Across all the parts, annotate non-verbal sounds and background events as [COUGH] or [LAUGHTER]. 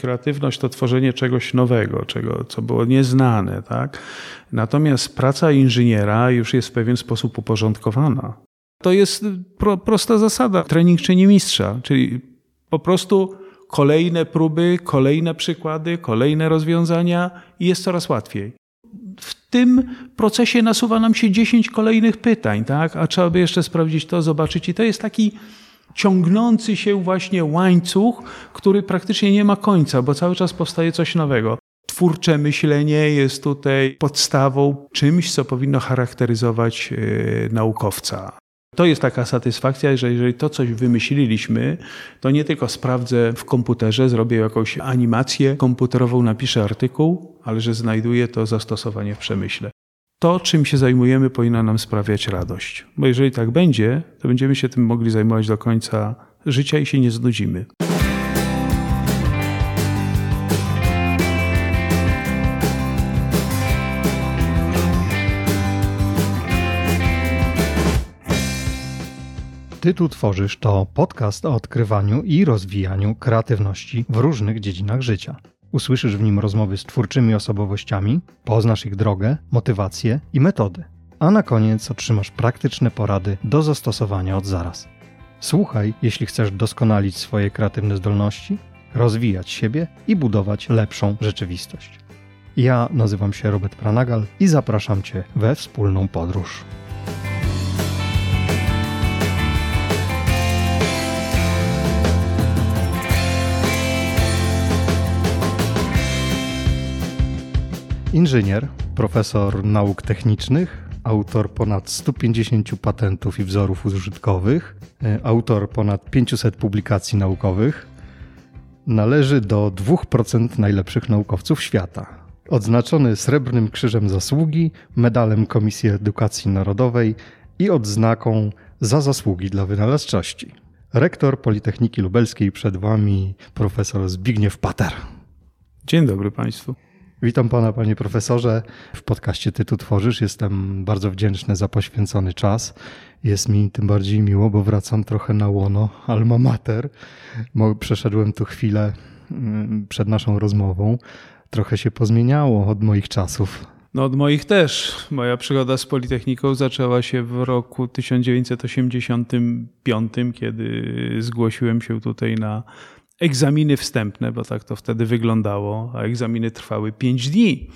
Kreatywność to tworzenie czegoś nowego, czego, co było nieznane. Tak? Natomiast praca inżyniera już jest w pewien sposób uporządkowana. To jest pro, prosta zasada. Trening czyni mistrza, czyli po prostu kolejne próby, kolejne przykłady, kolejne rozwiązania i jest coraz łatwiej. W tym procesie nasuwa nam się 10 kolejnych pytań, tak? a trzeba by jeszcze sprawdzić to, zobaczyć. I to jest taki ciągnący się właśnie łańcuch, który praktycznie nie ma końca, bo cały czas powstaje coś nowego. Twórcze myślenie jest tutaj podstawą, czymś, co powinno charakteryzować yy, naukowca. To jest taka satysfakcja, że jeżeli to coś wymyśliliśmy, to nie tylko sprawdzę w komputerze, zrobię jakąś animację komputerową, napiszę artykuł, ale że znajduję to zastosowanie w przemyśle. To, czym się zajmujemy, powinno nam sprawiać radość. Bo jeżeli tak będzie, to będziemy się tym mogli zajmować do końca życia i się nie znudzimy. Ty tu tworzysz to podcast o odkrywaniu i rozwijaniu kreatywności w różnych dziedzinach życia. Usłyszysz w nim rozmowy z twórczymi osobowościami, poznasz ich drogę, motywacje i metody. A na koniec otrzymasz praktyczne porady do zastosowania od zaraz. Słuchaj, jeśli chcesz doskonalić swoje kreatywne zdolności, rozwijać siebie i budować lepszą rzeczywistość. Ja nazywam się Robert Pranagal i zapraszam Cię we wspólną podróż. Inżynier, profesor nauk technicznych, autor ponad 150 patentów i wzorów użytkowych, e, autor ponad 500 publikacji naukowych, należy do 2% najlepszych naukowców świata. Odznaczony Srebrnym Krzyżem Zasługi, medalem Komisji Edukacji Narodowej i odznaką za zasługi dla wynalazczości. Rektor Politechniki Lubelskiej przed Wami profesor Zbigniew Pater. Dzień dobry Państwu. Witam pana, panie profesorze. W podcaście Ty tu tworzysz. Jestem bardzo wdzięczny za poświęcony czas. Jest mi tym bardziej miło, bo wracam trochę na łono alma mater. Przeszedłem tu chwilę mm, przed naszą rozmową. Trochę się pozmieniało od moich czasów. No od moich też. Moja przygoda z Politechniką zaczęła się w roku 1985, kiedy zgłosiłem się tutaj na egzaminy wstępne, bo tak to wtedy wyglądało, a egzaminy trwały 5 dni.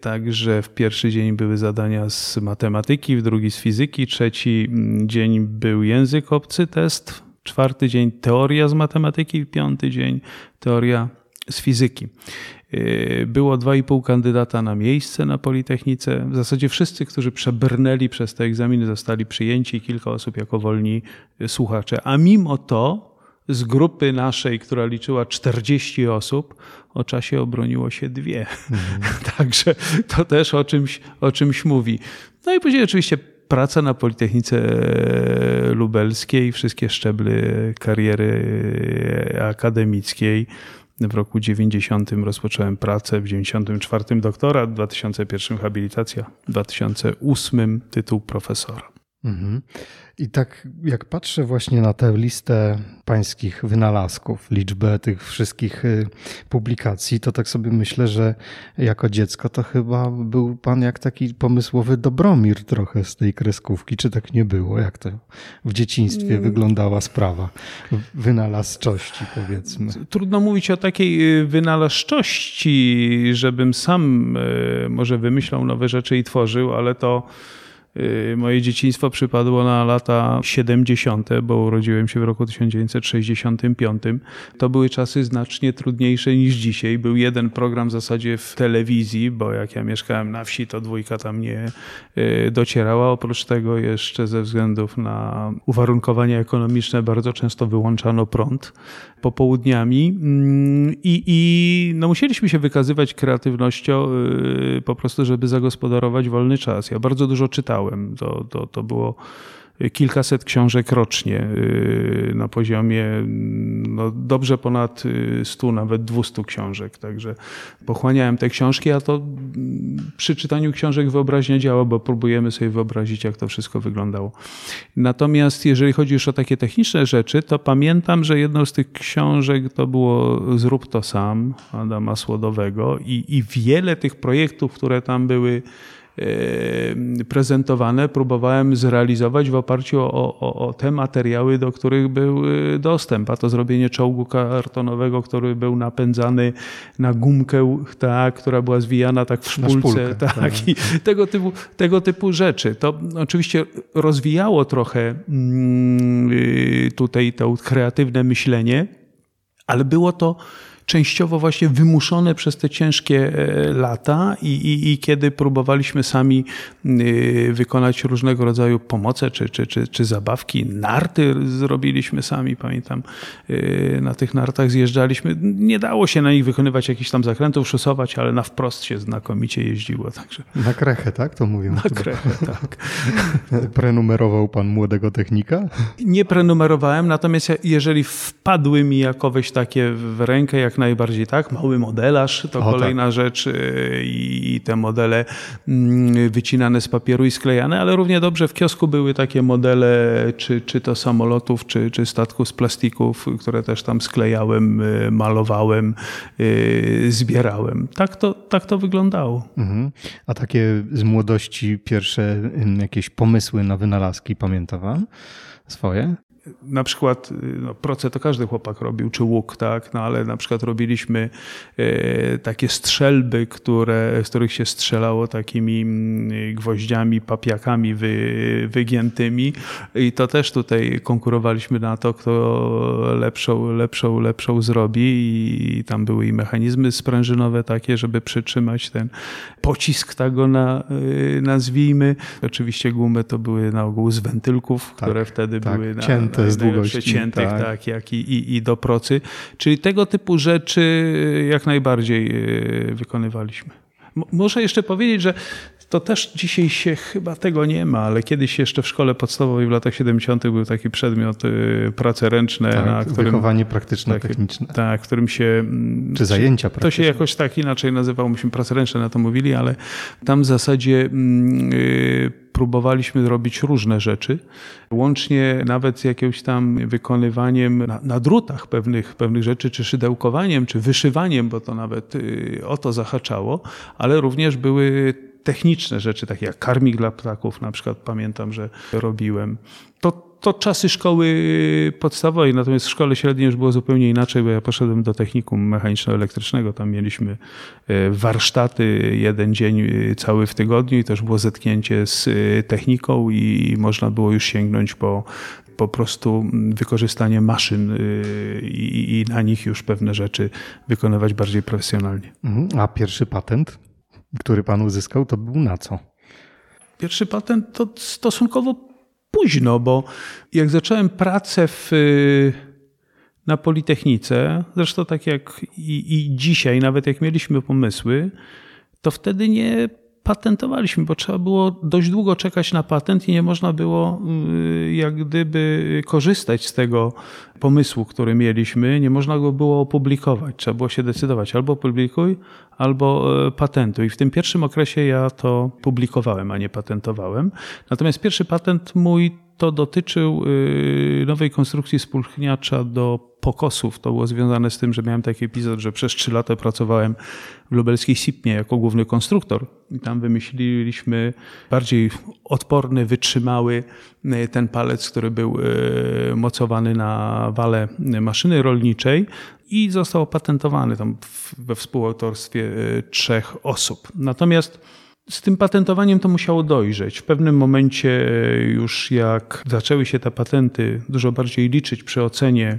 Także w pierwszy dzień były zadania z matematyki, w drugi z fizyki, trzeci mm, dzień był język obcy, test, czwarty dzień teoria z matematyki, piąty dzień teoria z fizyki. Yy, było dwa i pół kandydata na miejsce na Politechnice. W zasadzie wszyscy, którzy przebrnęli przez te egzaminy, zostali przyjęci, kilka osób jako wolni słuchacze. A mimo to z grupy naszej, która liczyła 40 osób, o czasie obroniło się dwie. Mhm. [LAUGHS] Także to też o czymś, o czymś mówi. No i później oczywiście praca na Politechnice Lubelskiej, wszystkie szczeble kariery akademickiej. W roku 90 rozpocząłem pracę, w 94 doktorat, w 2001 habilitacja, w 2008 tytuł profesora. Mhm. I tak jak patrzę właśnie na tę listę pańskich wynalazków, liczbę tych wszystkich y, publikacji, to tak sobie myślę, że jako dziecko to chyba był pan jak taki pomysłowy Dobromir trochę z tej kreskówki. Czy tak nie było? Jak to w dzieciństwie mm. wyglądała sprawa wynalazczości, powiedzmy? Trudno mówić o takiej y, wynalazczości, żebym sam y, może wymyślał nowe rzeczy i tworzył, ale to moje dzieciństwo przypadło na lata 70., bo urodziłem się w roku 1965. To były czasy znacznie trudniejsze niż dzisiaj. Był jeden program w zasadzie w telewizji, bo jak ja mieszkałem na wsi, to dwójka tam nie y, docierała. Oprócz tego jeszcze ze względów na uwarunkowania ekonomiczne bardzo często wyłączano prąd popołudniami mm, i, i no musieliśmy się wykazywać kreatywnością y, po prostu, żeby zagospodarować wolny czas. Ja bardzo dużo czytałem. To, to, to było kilkaset książek rocznie na poziomie no, dobrze ponad 100, nawet 200 książek. Także pochłaniałem te książki, a to mm, przy czytaniu książek wyobraźnia działa, bo próbujemy sobie wyobrazić, jak to wszystko wyglądało. Natomiast jeżeli chodzi już o takie techniczne rzeczy, to pamiętam, że jedną z tych książek to było Zrób to sam Adama Słodowego i, i wiele tych projektów, które tam były prezentowane, próbowałem zrealizować w oparciu o, o, o, te materiały, do których był e, dostęp, a to zrobienie czołgu kartonowego, który był napędzany na gumkę, ta, która była zwijana tak w szpulce, szpulkę, [LAUGHS] tak, tak, i tego typu, tego typu rzeczy. To oczywiście rozwijało trochę mm, y, tutaj to kreatywne myślenie, ale było to częściowo właśnie wymuszone przez te ciężkie e, lata i, i, i kiedy próbowaliśmy sami y, wykonać różnego rodzaju pomoce czy, czy, czy, czy zabawki, narty zrobiliśmy sami, pamiętam, y, na tych nartach zjeżdżaliśmy. Nie dało się na nich wykonywać jakichś tam zakrętów, szosować, ale na wprost się znakomicie jeździło. Także. Na krechę, tak? To mówią. Na krechę, tak. [LAUGHS] Prenumerował pan młodego technika? Nie prenumerowałem, natomiast jeżeli wpadły mi jakoweś takie w rękę, jak najbardziej tak. Mały modelarz to o, kolejna tak. rzecz y, i te modele mm, wycinane z papieru i sklejane, ale równie dobrze w kiosku były takie modele, czy, czy to samolotów, czy, czy statków z plastików, które też tam sklejałem, y, malowałem, y, zbierałem. Tak to, tak to wyglądało. Mhm. A takie z młodości pierwsze jakieś pomysły na wynalazki pamięta pan? Swoje? Na przykład no, proce to każdy chłopak robił, czy łuk, tak, no ale na przykład robiliśmy e, takie strzelby, które, z których się strzelało takimi mm, gwoździami, papiakami wy, wygiętymi. I to też tutaj konkurowaliśmy na to, kto lepszą, lepszą, lepszą zrobi. I tam były i mechanizmy sprężynowe takie, żeby przytrzymać ten pocisk, tak go na, y, nazwijmy. Oczywiście gumy to były na ogół z wentylków, tak, które wtedy tak, były na, cięte z długości. Ciętych, tak. tak, jak i, i, i do procy. Czyli tego typu rzeczy jak najbardziej y, wykonywaliśmy. Muszę jeszcze powiedzieć, że to też dzisiaj się chyba tego nie ma, ale kiedyś jeszcze w szkole podstawowej w latach 70. był taki przedmiot y, prace ręczne. Tak, na którym, wychowanie praktyczne-techniczne. Tak, w którym się... Mm, czy zajęcia praktyczne. To się jakoś tak inaczej nazywało, myśmy prace ręczne na to mówili, ale tam w zasadzie yy, próbowaliśmy robić różne rzeczy, łącznie nawet z jakimś tam wykonywaniem na, na, drutach pewnych, pewnych rzeczy, czy szydełkowaniem, czy wyszywaniem, bo to nawet y, o to zahaczało, ale również były techniczne rzeczy, takie jak karmik dla ptaków, na przykład pamiętam, że robiłem. To, to czasy szkoły podstawowej, natomiast w szkole średniej już było zupełnie inaczej, bo ja poszedłem do technikum mechaniczno-elektrycznego. Tam mieliśmy e, warsztaty jeden dzień e, cały w tygodniu i też było zetknięcie z e, techniką i można było już sięgnąć po po prostu wykorzystanie maszyn i, i, na nich już pewne rzeczy wykonywać bardziej profesjonalnie. Mhm. A pierwszy patent? Który pan uzyskał, to był na co? Pierwszy patent to stosunkowo późno, bo jak zacząłem pracę w, na Politechnice, zresztą tak jak i, i dzisiaj, nawet jak mieliśmy pomysły, to wtedy nie patentowaliśmy, bo trzeba było dość długo czekać na patent i nie można było y, jak gdyby korzystać z tego pomysłu, który mieliśmy. Nie można go było opublikować. Trzeba było się decydować albo opublikuj, albo e, patentuj. I w tym pierwszym okresie ja to publikowałem, a nie patentowałem. Natomiast pierwszy patent mój to dotyczył y, nowej konstrukcji spulchniacza do pokosów. To było związane z tym, że miałem taki epizod, że przez trzy lata pracowałem w lubelskiej SIPMie jako główny konstruktor. I tam wymyśliliśmy bardziej odporny, wytrzymały y, ten palec, który był y, mocowany na wale maszyny rolniczej i został opatentowany tam we współautorstwie trzech osób. Natomiast z tym patentowaniem to musiało dojrzeć. W pewnym momencie już jak zaczęły się te patenty dużo bardziej liczyć przy ocenie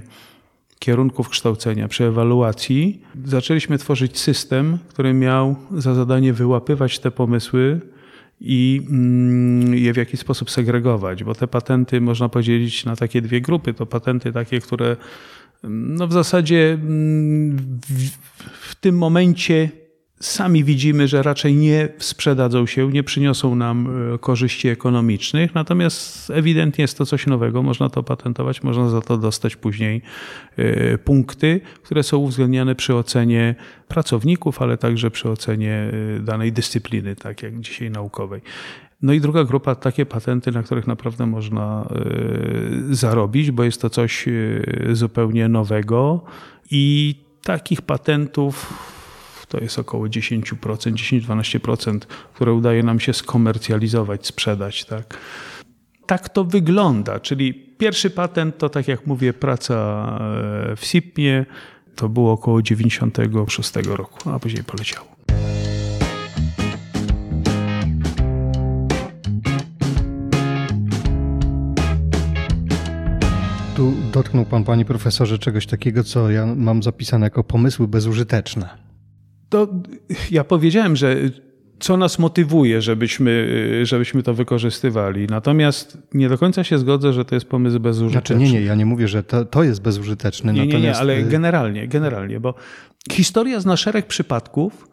kierunków kształcenia, przy ewaluacji, zaczęliśmy tworzyć system, który miał za zadanie wyłapywać te pomysły i mm, je w jakiś sposób segregować, bo te patenty można podzielić na takie dwie grupy. To patenty takie, które mm, no w zasadzie mm, w, w tym momencie sami widzimy, że raczej nie sprzedadzą się, nie przyniosą nam e, korzyści ekonomicznych, natomiast ewidentnie jest to coś nowego, można to patentować, można za to dostać później e, punkty, które są uwzględniane przy ocenie pracowników, ale także przy ocenie e, danej dyscypliny, tak jak dzisiaj naukowej. No i druga grupa, takie patenty, na których naprawdę można zarobić, bo jest to coś zupełnie nowego i takich patentów to jest około 10%, 10-12%, które udaje nam się skomercjalizować, sprzedać. Tak. tak to wygląda, czyli pierwszy patent to, tak jak mówię, praca e, w SIP-ie, to było około 96 roku, a później poleciało. Tu dotknął Pan, Panie Profesorze, czegoś takiego, co ja mam zapisane jako pomysły bezużyteczne. To ja powiedziałem, że co nas motywuje, żebyśmy, żebyśmy to wykorzystywali. Natomiast nie do końca się zgodzę, że to jest pomysł bezużyteczny. Znaczy nie, nie, ja nie mówię, że to, to jest bezużyteczny. Nie, natomiast... nie, nie, ale y- generalnie, generalnie, bo historia zna szereg przypadków,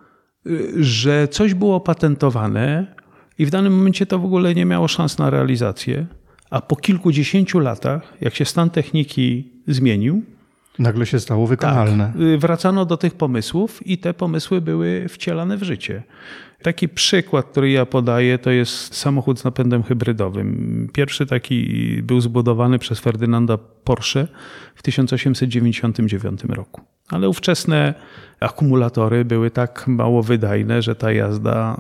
y, że coś było patentowane i w danym momencie to w ogóle nie miało szans na realizację, a po kilkudziesięciu latach, jak się stan techniki zmienił, Nagle się stało wykonalne. Tak. Wracano do tych pomysłów i te pomysły były wcielane w życie. Taki przykład, który ja podaję, to jest samochód z napędem hybrydowym. Pierwszy taki był zbudowany przez Ferdynanda Porsche w 1899 roku. Ale ówczesne akumulatory były tak mało wydajne, że ta jazda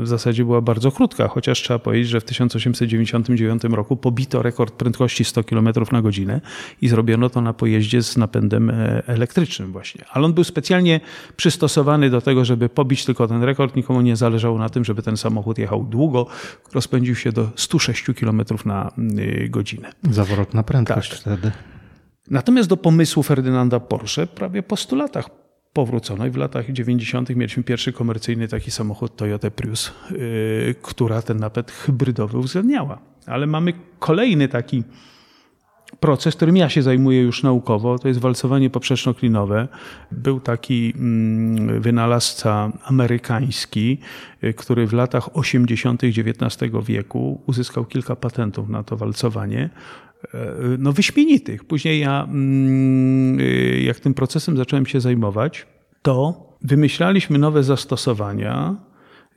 y, w zasadzie była bardzo krótka, chociaż trzeba powiedzieć, że w 1899 roku pobito rekord prędkości 100 km na godzinę i zrobiono to na pojeździe z napędem e, elektrycznym właśnie. Ale on był specjalnie przystosowany do tego, żeby pobić tylko ten rekord. Nikomu nie zależało na tym, żeby ten samochód jechał długo. Rozpędził się do 106 km na y, godzinę. Zawrotna prędkość tak. wtedy. Natomiast do pomysłu Ferdynanda Porsche prawie po 100 latach powrócono i w latach 90. mieliśmy pierwszy komercyjny taki samochód Toyota Prius, yy, która ten napęd hybrydowy uwzględniała. Ale mamy kolejny taki proces, którym ja się zajmuję już naukowo, to jest walcowanie poprzeczno-klinowe. Był taki mm, wynalazca amerykański, y, który w latach 80. XIX wieku uzyskał kilka patentów na to walcowanie no, wyśmienitych. Później ja, mm, y, jak tym procesem zacząłem się zajmować, to wymyślaliśmy nowe zastosowania,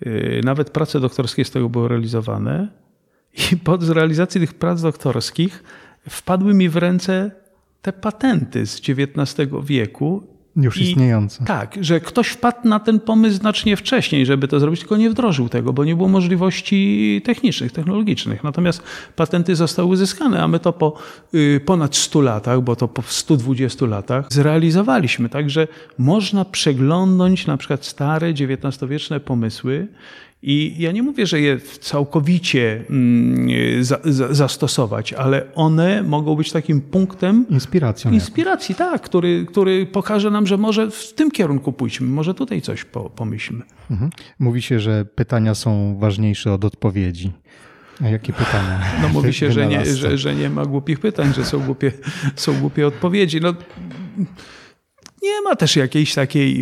y, nawet prace doktorskie z tego były realizowane i [LAUGHS] pod realizacji tych prac doktorskich wpadły mi w ręce te patenty z XIX wieku już istniejące. Tak, że ktoś wpadł na ten pomysł znacznie wcześniej, żeby to zrobić, tylko nie wdrożył tego, bo nie było możliwości technicznych, technologicznych. Natomiast patenty zostały uzyskane, a my to po y, ponad 100 latach, bo to po 120 latach zrealizowaliśmy. Także można przeglądnąć na przykład stare XIX-wieczne pomysły i ja nie mówię, że je całkowicie mm, za, za, zastosować, ale one mogą być takim punktem Inspiracją inspiracji, tak, który, który pokaże nam, że może w tym kierunku pójdźmy, może tutaj coś po, pomyślmy. Mhm. Mówi się, że pytania są ważniejsze od odpowiedzi. A jakie pytania? [LAUGHS] No mówi się, że nie, że, że nie ma głupich pytań, że są głupie, [LAUGHS] są głupie odpowiedzi. No, nie ma też jakiejś takiej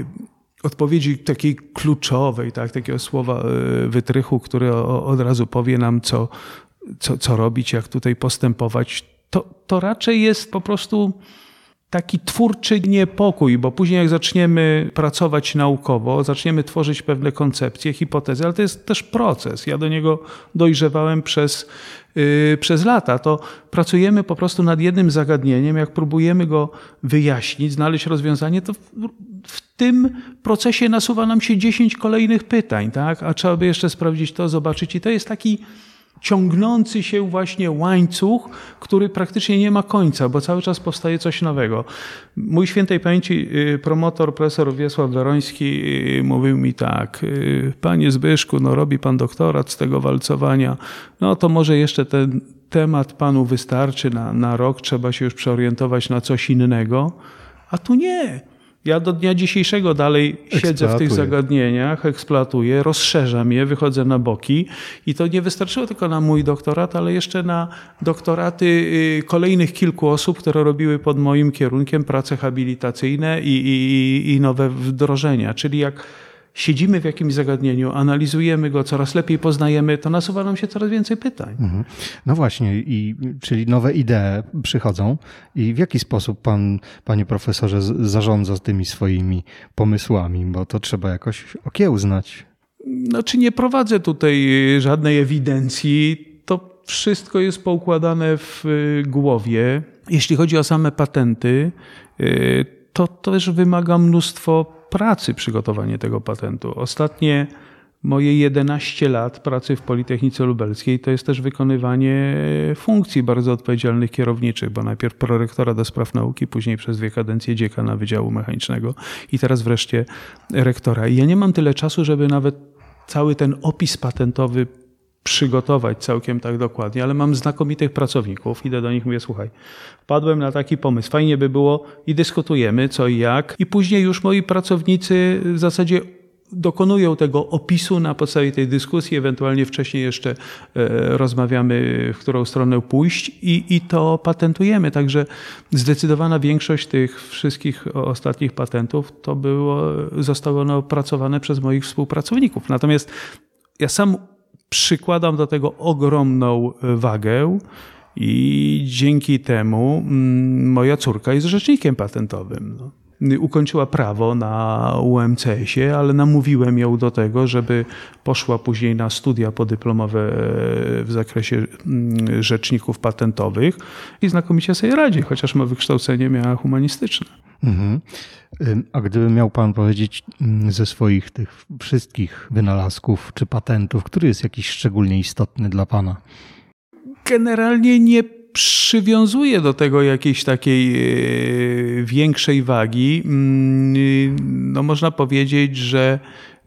y, odpowiedzi takiej kluczowej, tak, takiego słowa e, wytrychu, który od razu powie nam, co, co, co robić, jak tutaj postępować, to, to raczej jest po prostu taki twórczy niepokój, bo później jak zaczniemy pracować naukowo, zaczniemy tworzyć pewne koncepcje, hipotezy, ale to jest też proces. Ja do niego dojrzewałem przez, yy, przez lata. To pracujemy po prostu nad jednym zagadnieniem, jak próbujemy go wyjaśnić, znaleźć rozwiązanie, to w, w tym procesie nasuwa nam się 10 kolejnych pytań, tak? A trzeba by jeszcze sprawdzić to, zobaczyć. I to jest taki ciągnący się właśnie łańcuch, który praktycznie nie ma końca, bo cały czas powstaje coś nowego. Mój świętej pamięci y, promotor, profesor Wiesław Doroński y, mówił mi tak, y, panie Zbyszku, no robi pan doktorat z tego walcowania, no to może jeszcze ten temat panu wystarczy na, na rok, trzeba się już przeorientować na coś innego, a tu nie. Ja do dnia dzisiejszego dalej siedzę w tych zagadnieniach, eksploatuję, rozszerzam je, wychodzę na boki i to nie wystarczyło tylko na mój doktorat, ale jeszcze na doktoraty y, kolejnych kilku osób, które robiły pod moim kierunkiem prace habilitacyjne i, i, i nowe wdrożenia. Czyli jak siedzimy w jakimś zagadnieniu, analizujemy go, coraz lepiej poznajemy, to nasuwa nam się coraz więcej pytań. Mhm. No właśnie, i, czyli nowe idee przychodzą. I w jaki sposób pan, panie profesorze, zarządza tymi swoimi pomysłami? Bo to trzeba jakoś okiełznać. Znaczy nie prowadzę tutaj żadnej ewidencji. To wszystko jest poukładane w y, głowie. Jeśli chodzi o same patenty, y, to też wymaga mnóstwo pracy przygotowanie tego patentu. Ostatnie moje 11 lat pracy w Politechnice Lubelskiej to jest też wykonywanie funkcji bardzo odpowiedzialnych kierowniczych, bo najpierw prorektora do spraw nauki, później przez dwie kadencje dziekana Wydziału Mechanicznego i teraz wreszcie rektora. I ja nie mam tyle czasu, żeby nawet cały ten opis patentowy przygotować całkiem tak dokładnie, ale mam znakomitych pracowników. Idę do nich mówię, słuchaj, wpadłem na taki pomysł, fajnie by było i dyskutujemy co i jak. I później już moi pracownicy w zasadzie dokonują tego opisu na podstawie tej dyskusji, ewentualnie wcześniej jeszcze e, rozmawiamy, w którą stronę pójść i, i to patentujemy. Także zdecydowana większość tych wszystkich ostatnich patentów to było, zostało one opracowane przez moich współpracowników. Natomiast ja sam przykładam do tego ogromną e, wagę. I dzięki temu mm, moja córka jest rzecznikiem patentowym. Ukończyła prawo na UMCS-ie, ale namówiłem ją do tego, żeby poszła później na studia podyplomowe e, w zakresie mm, rzeczników patentowych i znakomicie sobie radzi, chociaż ma wykształcenie miała humanistyczne. Mhm. A gdyby miał Pan powiedzieć mm, ze swoich tych wszystkich wynalazków czy patentów, który jest jakiś szczególnie istotny dla Pana? Generalnie nie przywiązuję do tego jakiejś takiej e, większej wagi. Mm, no można powiedzieć, że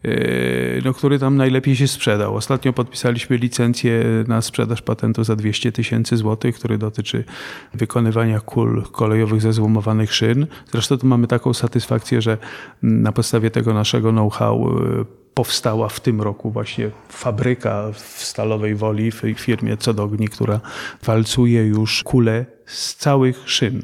Yy, no, który tam najlepiej się sprzedał. Ostatnio podpisaliśmy licencję na sprzedaż patentu za 200 tysięcy złotych, który dotyczy wykonywania kul kolejowych ze złomowanych szyn. Zresztą tu mamy taką satysfakcję, że na podstawie tego naszego know-how yy, powstała w tym roku właśnie fabryka w Stalowej Woli, w firmie Codogni, która walcuje już kule z całych szyn.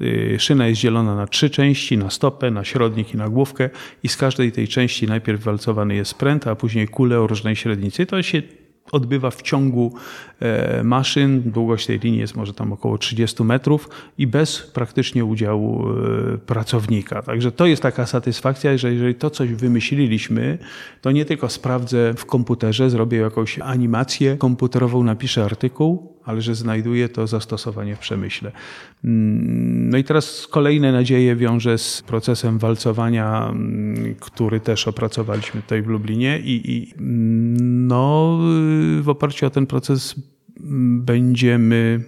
Y, szyna jest dzielona na trzy części, na stopę, na środnik i na główkę i z każdej tej części najpierw walcowany jest pręt, a później kule o różnej średnicy. To się odbywa w ciągu e, maszyn. Długość tej linii jest może tam około 30 metrów i bez praktycznie udziału e, pracownika. Także to jest taka satysfakcja, że jeżeli to coś wymyśliliśmy, to nie tylko sprawdzę w komputerze, zrobię jakąś animację komputerową, napiszę artykuł, ale że znajduje to zastosowanie w przemyśle. Mm, no i teraz kolejne nadzieje wiąże z procesem walcowania, mm, który też opracowaliśmy tutaj w Lublinie i, i mm, no, w oparciu o ten proces będziemy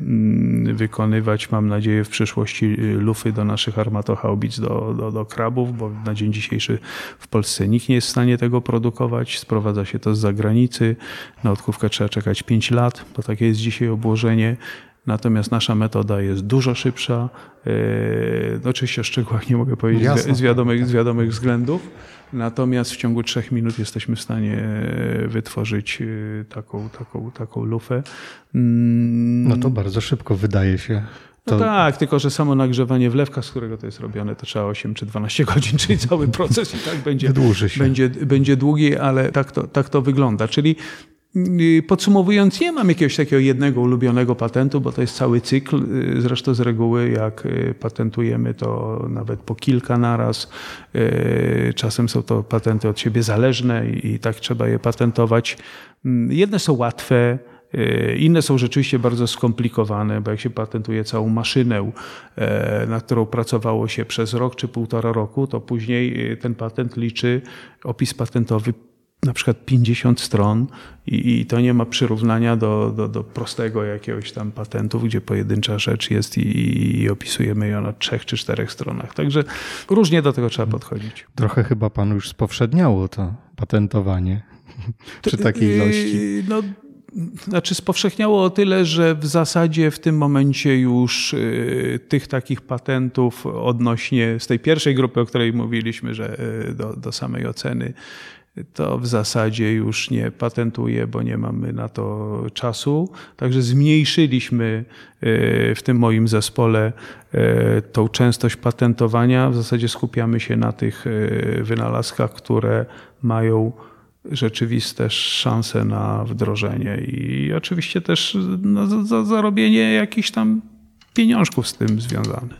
wykonywać, mam nadzieję, w przyszłości lufy do naszych armatochaubic, do, do, do krabów, bo na dzień dzisiejszy w Polsce nikt nie jest w stanie tego produkować. Sprowadza się to z zagranicy. Na odkówkę trzeba czekać 5 lat, bo takie jest dzisiaj obłożenie. Natomiast nasza metoda jest dużo szybsza. No, oczywiście o szczegółach nie mogę powiedzieć Jasne. z, wiadomych, z wiadomych względów. Natomiast w ciągu trzech minut jesteśmy w stanie e, wytworzyć e, taką, taką, taką lufę. Mm. No to bardzo szybko wydaje się. No to... Tak, tylko że samo nagrzewanie wlewka, z którego to jest robione, to trzeba 8 czy 12 [LAUGHS] godzin, czyli cały proces i tak będzie, będzie, będzie długi, ale tak to, tak to wygląda. Czyli podsumowując, nie mam jakiegoś takiego jednego ulubionego patentu, bo to jest cały cykl. Y, zresztą z reguły, jak y, patentujemy, to nawet po kilka naraz. Czasem są to patenty od siebie zależne i tak trzeba je patentować. Mm, jedne są łatwe, inne są rzeczywiście bardzo skomplikowane, bo jak się patentuje całą maszynę, nad którą pracowało się przez rok czy półtora roku, to później ten patent liczy opis patentowy na przykład 50 stron i, i, to nie ma przyrównania do, do, do, prostego jakiegoś tam patentu, gdzie pojedyncza rzecz jest i, i, opisujemy ją na trzech czy czterech stronach. Także różnie do tego trzeba podchodzić. Trochę chyba panu już spowszedniało to patentowanie przy takiej ilości. No, znaczy spowszechniało o tyle, że w zasadzie w tym momencie już y, tych takich patentów odnośnie z tej pierwszej grupy, o której mówiliśmy, że y, do, do samej oceny, to w zasadzie już nie patentuje, bo nie mamy na to czasu. Także zmniejszyliśmy y, w tym moim zespole tą częstość patentowania. W zasadzie skupiamy się na tych wynalazkach, które mają rzeczywiste szanse na wdrożenie i oczywiście też no, za zarobienie jakichś tam pieniążków z tym związane.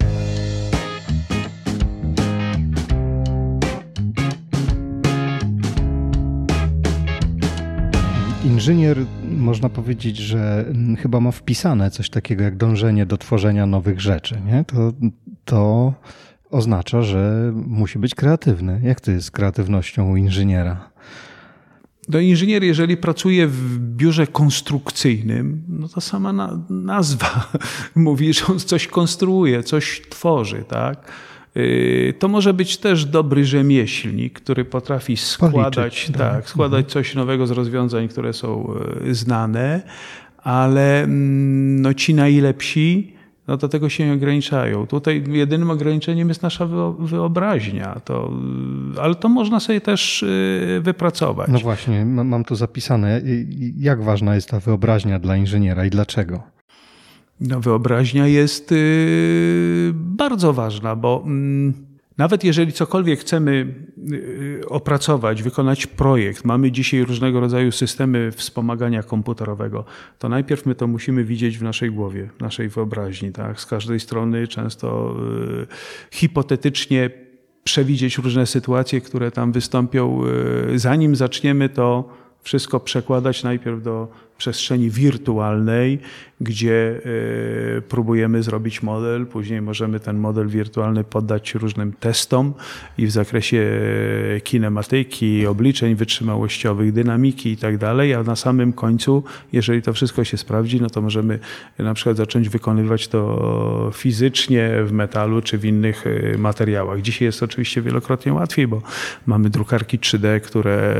Inżynier, można powiedzieć, że chyba ma wpisane coś takiego jak dążenie do tworzenia nowych rzeczy. Nie? To, to oznacza, że musi być kreatywny. Jak to jest z kreatywnością u inżyniera? Do inżynier, jeżeli pracuje w biurze konstrukcyjnym, no to sama na, nazwa [LAUGHS] mówi, że on coś konstruuje, coś tworzy, tak? Y, to może być też dobry rzemieślnik, który potrafi składać, Policzyć, tak, tak, składać mhm. coś nowego z rozwiązań, które są y, znane, ale mm, no, ci najlepsi no do tego się nie ograniczają. Tutaj jedynym ograniczeniem jest nasza wyobraźnia, to, ale to można sobie też y, wypracować. No właśnie, mam tu zapisane, jak ważna jest ta wyobraźnia dla inżyniera i dlaczego? No, wyobraźnia jest y, bardzo ważna, bo mm, nawet jeżeli cokolwiek chcemy y, opracować, wykonać projekt, mamy dzisiaj różnego rodzaju systemy wspomagania komputerowego, to najpierw my to musimy widzieć w naszej głowie, w naszej wyobraźni. Tak? Z każdej strony często y, hipotetycznie przewidzieć różne sytuacje, które tam wystąpią. Zanim zaczniemy to wszystko przekładać najpierw do przestrzeni wirtualnej, gdzie e, próbujemy zrobić model, później możemy ten model wirtualny poddać różnym testom i w zakresie e, kinematyki, obliczeń wytrzymałościowych, dynamiki i tak dalej, a na samym końcu, jeżeli to wszystko się sprawdzi, no to możemy na przykład zacząć wykonywać to fizycznie w metalu czy w innych e, materiałach. Dzisiaj jest oczywiście wielokrotnie łatwiej, bo mamy drukarki 3D, które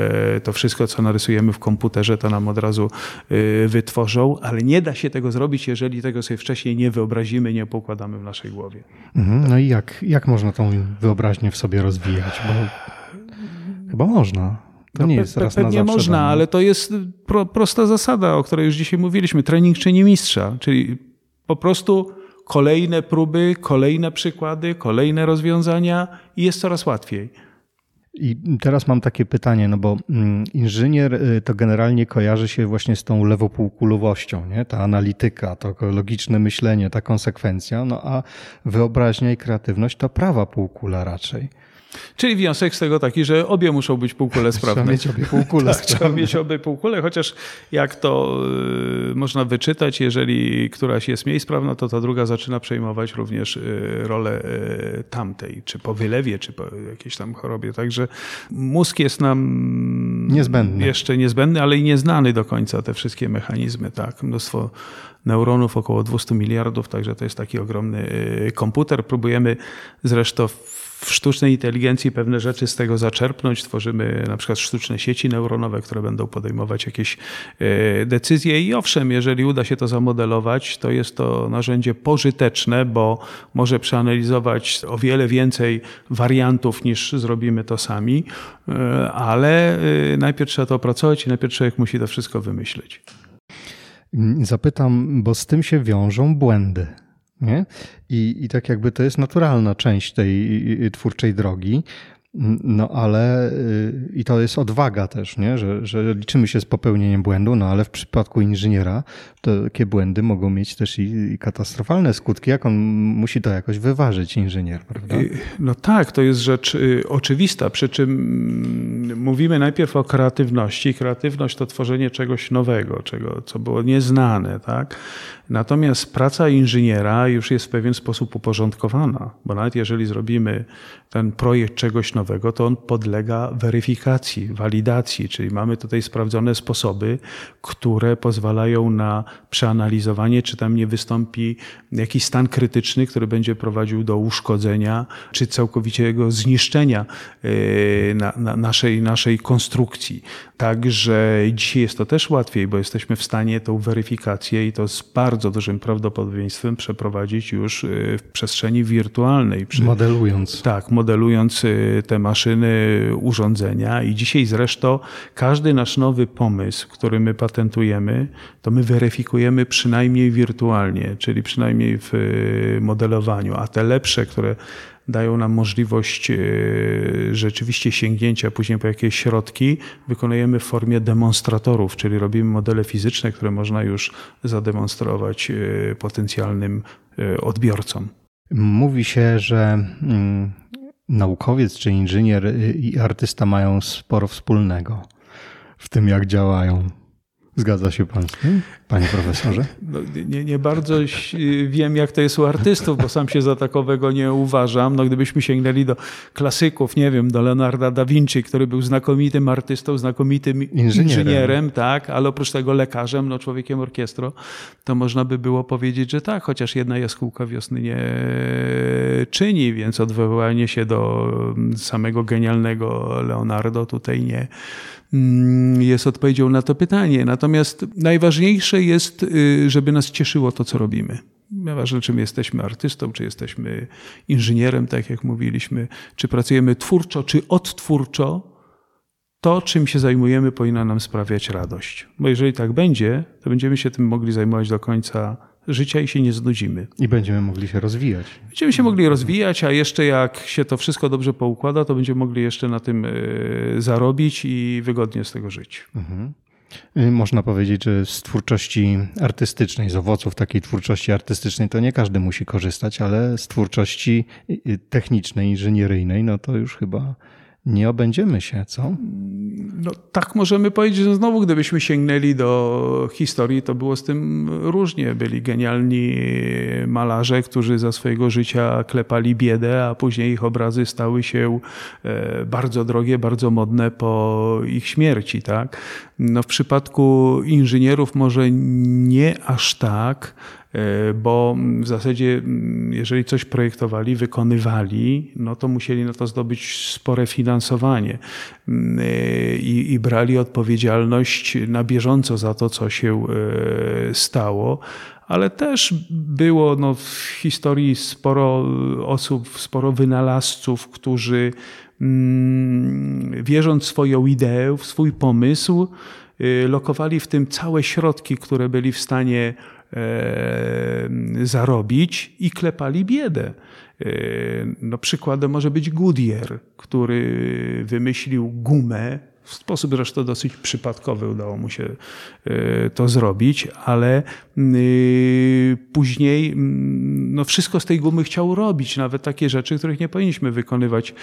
to wszystko, co narysujemy w komputerze, to nam od razu Y, wytworzą, ale nie da się tego zrobić, jeżeli tego sobie wcześniej nie wyobrazimy, nie pokładamy w naszej głowie. Mhm, no i jak, jak można tą wyobraźnię w sobie rozwijać? Bo chyba można. To no nie jest raz Pewnie na można, ale to jest pro, prosta zasada, o której już dzisiaj mówiliśmy. Trening czyni mistrza, czyli po prostu kolejne próby, kolejne przykłady, kolejne rozwiązania i jest coraz łatwiej. I teraz mam takie pytanie, no bo mm, inżynier y, to generalnie kojarzy się właśnie z tą lewopółkulowością, nie? ta analityka, to logiczne myślenie, ta konsekwencja, no a wyobraźnia i kreatywność to prawa półkula raczej. Czyli wniosek z tego taki, że obie muszą być półkule sprawne. Trzeba mieć obie półkule tak, Trzeba mieć obie półkule, chociaż jak to y, można wyczytać, jeżeli któraś jest mniej sprawna, to ta druga zaczyna przejmować również y, rolę y, tamtej, czy po wylewie, czy po jakiejś tam chorobie. Także mózg jest nam niezbędny. jeszcze niezbędny, ale i nieznany do końca te wszystkie mechanizmy. Tak? Mnóstwo neuronów, około 200 miliardów, także to jest taki ogromny komputer. Próbujemy zresztą w sztucznej inteligencji pewne rzeczy z tego zaczerpnąć. Tworzymy na przykład sztuczne sieci neuronowe, które będą podejmować jakieś e, decyzje. I owszem, jeżeli uda się to zamodelować, to jest to narzędzie pożyteczne, bo może przeanalizować o wiele więcej wariantów niż zrobimy to sami, e, ale e, najpierw trzeba to opracować i najpierw człowiek musi to wszystko wymyślić. Zapytam, bo z tym się wiążą błędy. Nie? I, I tak jakby to jest naturalna część tej twórczej drogi. No ale y, i to jest odwaga też, nie? Że, że liczymy się z popełnieniem błędu, no ale w przypadku inżyniera takie błędy mogą mieć też i, i, katastrofalne skutki, jak on musi to jakoś wyważyć, inżynier, prawda? Y, no tak, to jest rzecz y, oczywista, przy czym mm, mówimy najpierw o kreatywności. Kreatywność to tworzenie czegoś nowego, czego, co było nieznane, tak? Natomiast praca inżyniera już jest w pewien sposób uporządkowana, bo nawet jeżeli zrobimy ten projekt czegoś nowego, to on podlega weryfikacji, walidacji, czyli mamy tutaj sprawdzone sposoby, które pozwalają na przeanalizowanie, czy tam nie wystąpi jakiś stan krytyczny, który będzie prowadził do uszkodzenia, czy całkowitego zniszczenia na naszej, naszej konstrukcji. Także dzisiaj jest to też łatwiej, bo jesteśmy w stanie tą weryfikację i to z bardzo dużym prawdopodobieństwem przeprowadzić już y, w przestrzeni wirtualnej. Przy, modelując. Tak, modelując y, te maszyny, urządzenia. I dzisiaj zresztą każdy nasz nowy pomysł, który my patentujemy, to my weryfikujemy przynajmniej wirtualnie, czyli przynajmniej w y, modelowaniu. A te lepsze, które dają nam możliwość e, rzeczywiście sięgnięcia później po jakieś środki, wykonujemy w formie demonstratorów, czyli robimy modele fizyczne, które można już zademonstrować e, potencjalnym e, odbiorcom. Mówi się, że mm, naukowiec czy inżynier i artysta mają sporo wspólnego w tym, jak działają. Zgadza się pan z tym, panie profesorze? No, nie, nie, bardzo wiem, jak to jest u artystów, bo sam się za takowego nie uważam. No, gdybyśmy sięgnęli do klasyków, nie wiem, do Leonarda da Vinci, który był znakomitym artystą, znakomitym inżynierem, inżynierem tak, ale oprócz tego lekarzem, no, człowiekiem orkiestro, to można by było powiedzieć, że tak, chociaż jedna jaskółka wiosny nie czyni, więc odwoływanie się do samego genialnego Leonardo tutaj nie, Mm, jest odpowiedzią na to pytanie. Natomiast najważniejsze jest, y, żeby nas cieszyło to, co robimy. Nieważne, czym jesteśmy artystą, czy jesteśmy inżynierem, tak jak mówiliśmy, czy pracujemy twórczo, czy odtwórczo, to, czym się zajmujemy, powinno nam sprawiać radość. Bo jeżeli tak będzie, to będziemy się tym mogli zajmować do końca życia i się nie znudzimy. I będziemy mogli się rozwijać. Będziemy się mogli rozwijać, a jeszcze jak się to wszystko dobrze poukłada, to będziemy mogli jeszcze na tym e, zarobić i wygodnie z tego żyć. Mhm. Y, można powiedzieć, że z twórczości artystycznej, z owoców takiej twórczości artystycznej, to nie każdy musi korzystać, ale z twórczości y, technicznej, inżynieryjnej, no to już chyba nie obędziemy się, co? No, tak możemy powiedzieć, znowu gdybyśmy sięgnęli do historii, to było z tym różnie. Byli genialni malarze, którzy za swojego życia klepali biedę, a później ich obrazy stały się e, bardzo drogie, bardzo modne po ich śmierci. Tak? No, w przypadku inżynierów może nie aż tak, bo w zasadzie, mm, jeżeli coś projektowali, wykonywali, no to musieli na to zdobyć spore finansowanie. Mm, e, i, i brali odpowiedzialność na bieżąco za to, co się e, stało. Ale też było no, w historii sporo osób, sporo wynalazców, którzy mm, wierząc w swoją ideę, w swój pomysł, lokowali w tym całe środki, które byli w stanie E, zarobić i klepali biedę. E, no, przykładem może być Goodyear, który wymyślił gumę w sposób zresztą dosyć przypadkowy udało mu się e, to zrobić, ale y, później mm, no wszystko z tej gumy chciał robić, nawet takie rzeczy, których nie powinniśmy wykonywać e,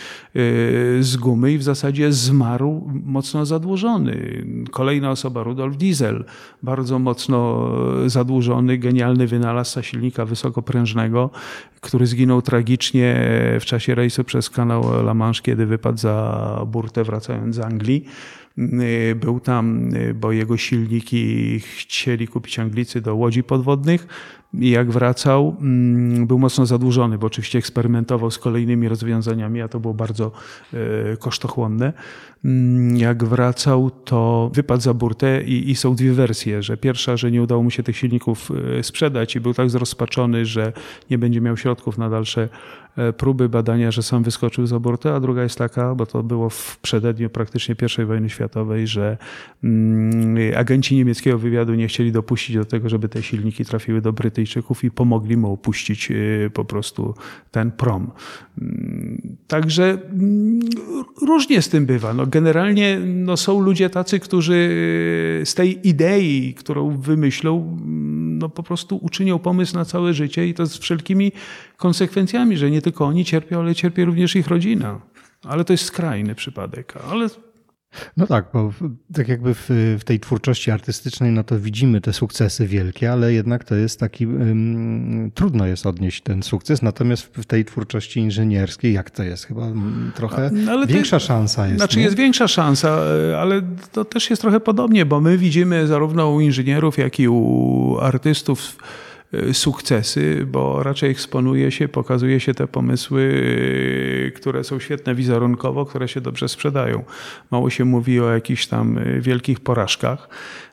z gumy i w zasadzie zmarł mocno zadłużony. Kolejna osoba, Rudolf Diesel, bardzo mocno zadłużony, genialny wynalazca silnika wysokoprężnego, który zginął tragicznie w czasie rejsu przez kanał La Manche, kiedy wypadł za burtę wracając z Anglii. Y, był tam, y, bo jego silniki chcieli kupić Anglicy do łodzi podwodnych i jak wracał, mm, był mocno zadłużony, bo oczywiście eksperymentował z kolejnymi rozwiązaniami, a to było bardzo y, kosztochłonne. Mm, jak wracał, to wypadł za burtę i, i, są dwie wersje, że pierwsza, że nie udało mu się tych silników sprzedać i był tak zrozpaczony, że nie będzie miał środków na dalsze E, próby badania, że sam wyskoczył z abortu, a druga jest taka, bo to było w przededniu praktycznie I wojny światowej, że mm, agenci niemieckiego wywiadu nie chcieli dopuścić do tego, żeby te silniki trafiły do Brytyjczyków i pomogli mu opuścić e, po prostu ten prom. Mm, także mm, różnie z tym bywa. No generalnie no są ludzie tacy, którzy e, z tej idei, którą wymyślą, no po prostu uczynią pomysł na całe życie i to z wszelkimi konsekwencjami, że nie tylko oni cierpią, ale cierpi również ich rodzina. Ale to jest skrajny przypadek. Ale no tak, bo tak jakby w, w, tej twórczości artystycznej, no to widzimy te sukcesy wielkie, ale jednak to jest taki, um, trudno jest odnieść ten sukces, natomiast w tej twórczości inżynierskiej, jak to jest? Chyba trochę no, większa szansa jest. Znaczy nie? jest większa szansa, ale to też jest trochę podobnie, bo my widzimy zarówno u inżynierów, jak i u artystów sukcesy, bo raczej eksponuje się, pokazuje się te pomysły, y, które są świetne wizerunkowo, które się dobrze sprzedają. Mało się mówi o jakichś tam wielkich porażkach.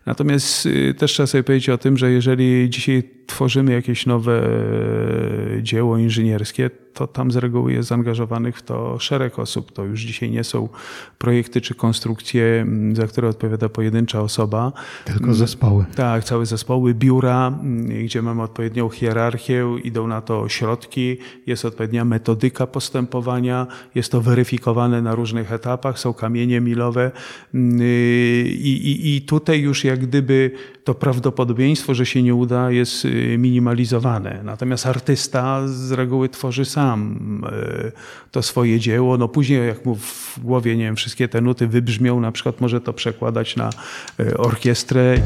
Natomiast też trzeba sobie powiedzieć o tym, że jeżeli dzisiaj tworzymy jakieś nowe dzieło inżynierskie, to tam z reguły jest zaangażowanych w to szereg osób. To już dzisiaj nie są projekty czy konstrukcje, za które odpowiada pojedyncza osoba. Tylko zespoły. Tak, całe zespoły, biura, gdzie mamy odpowiednią hierarchię, idą na to środki, jest odpowiednia metodyka postępowania, jest to weryfikowane na różnych etapach, są kamienie milowe mm, i, i, i tutaj już jak gdyby to prawdopodobieństwo, że się nie uda, jest y, minimalizowane. Natomiast artysta z reguły tworzy sam y, to swoje dzieło. No później, jak mu w głowie, nie wiem, wszystkie te nuty wybrzmią, na przykład może to przekładać na y, orkiestrę.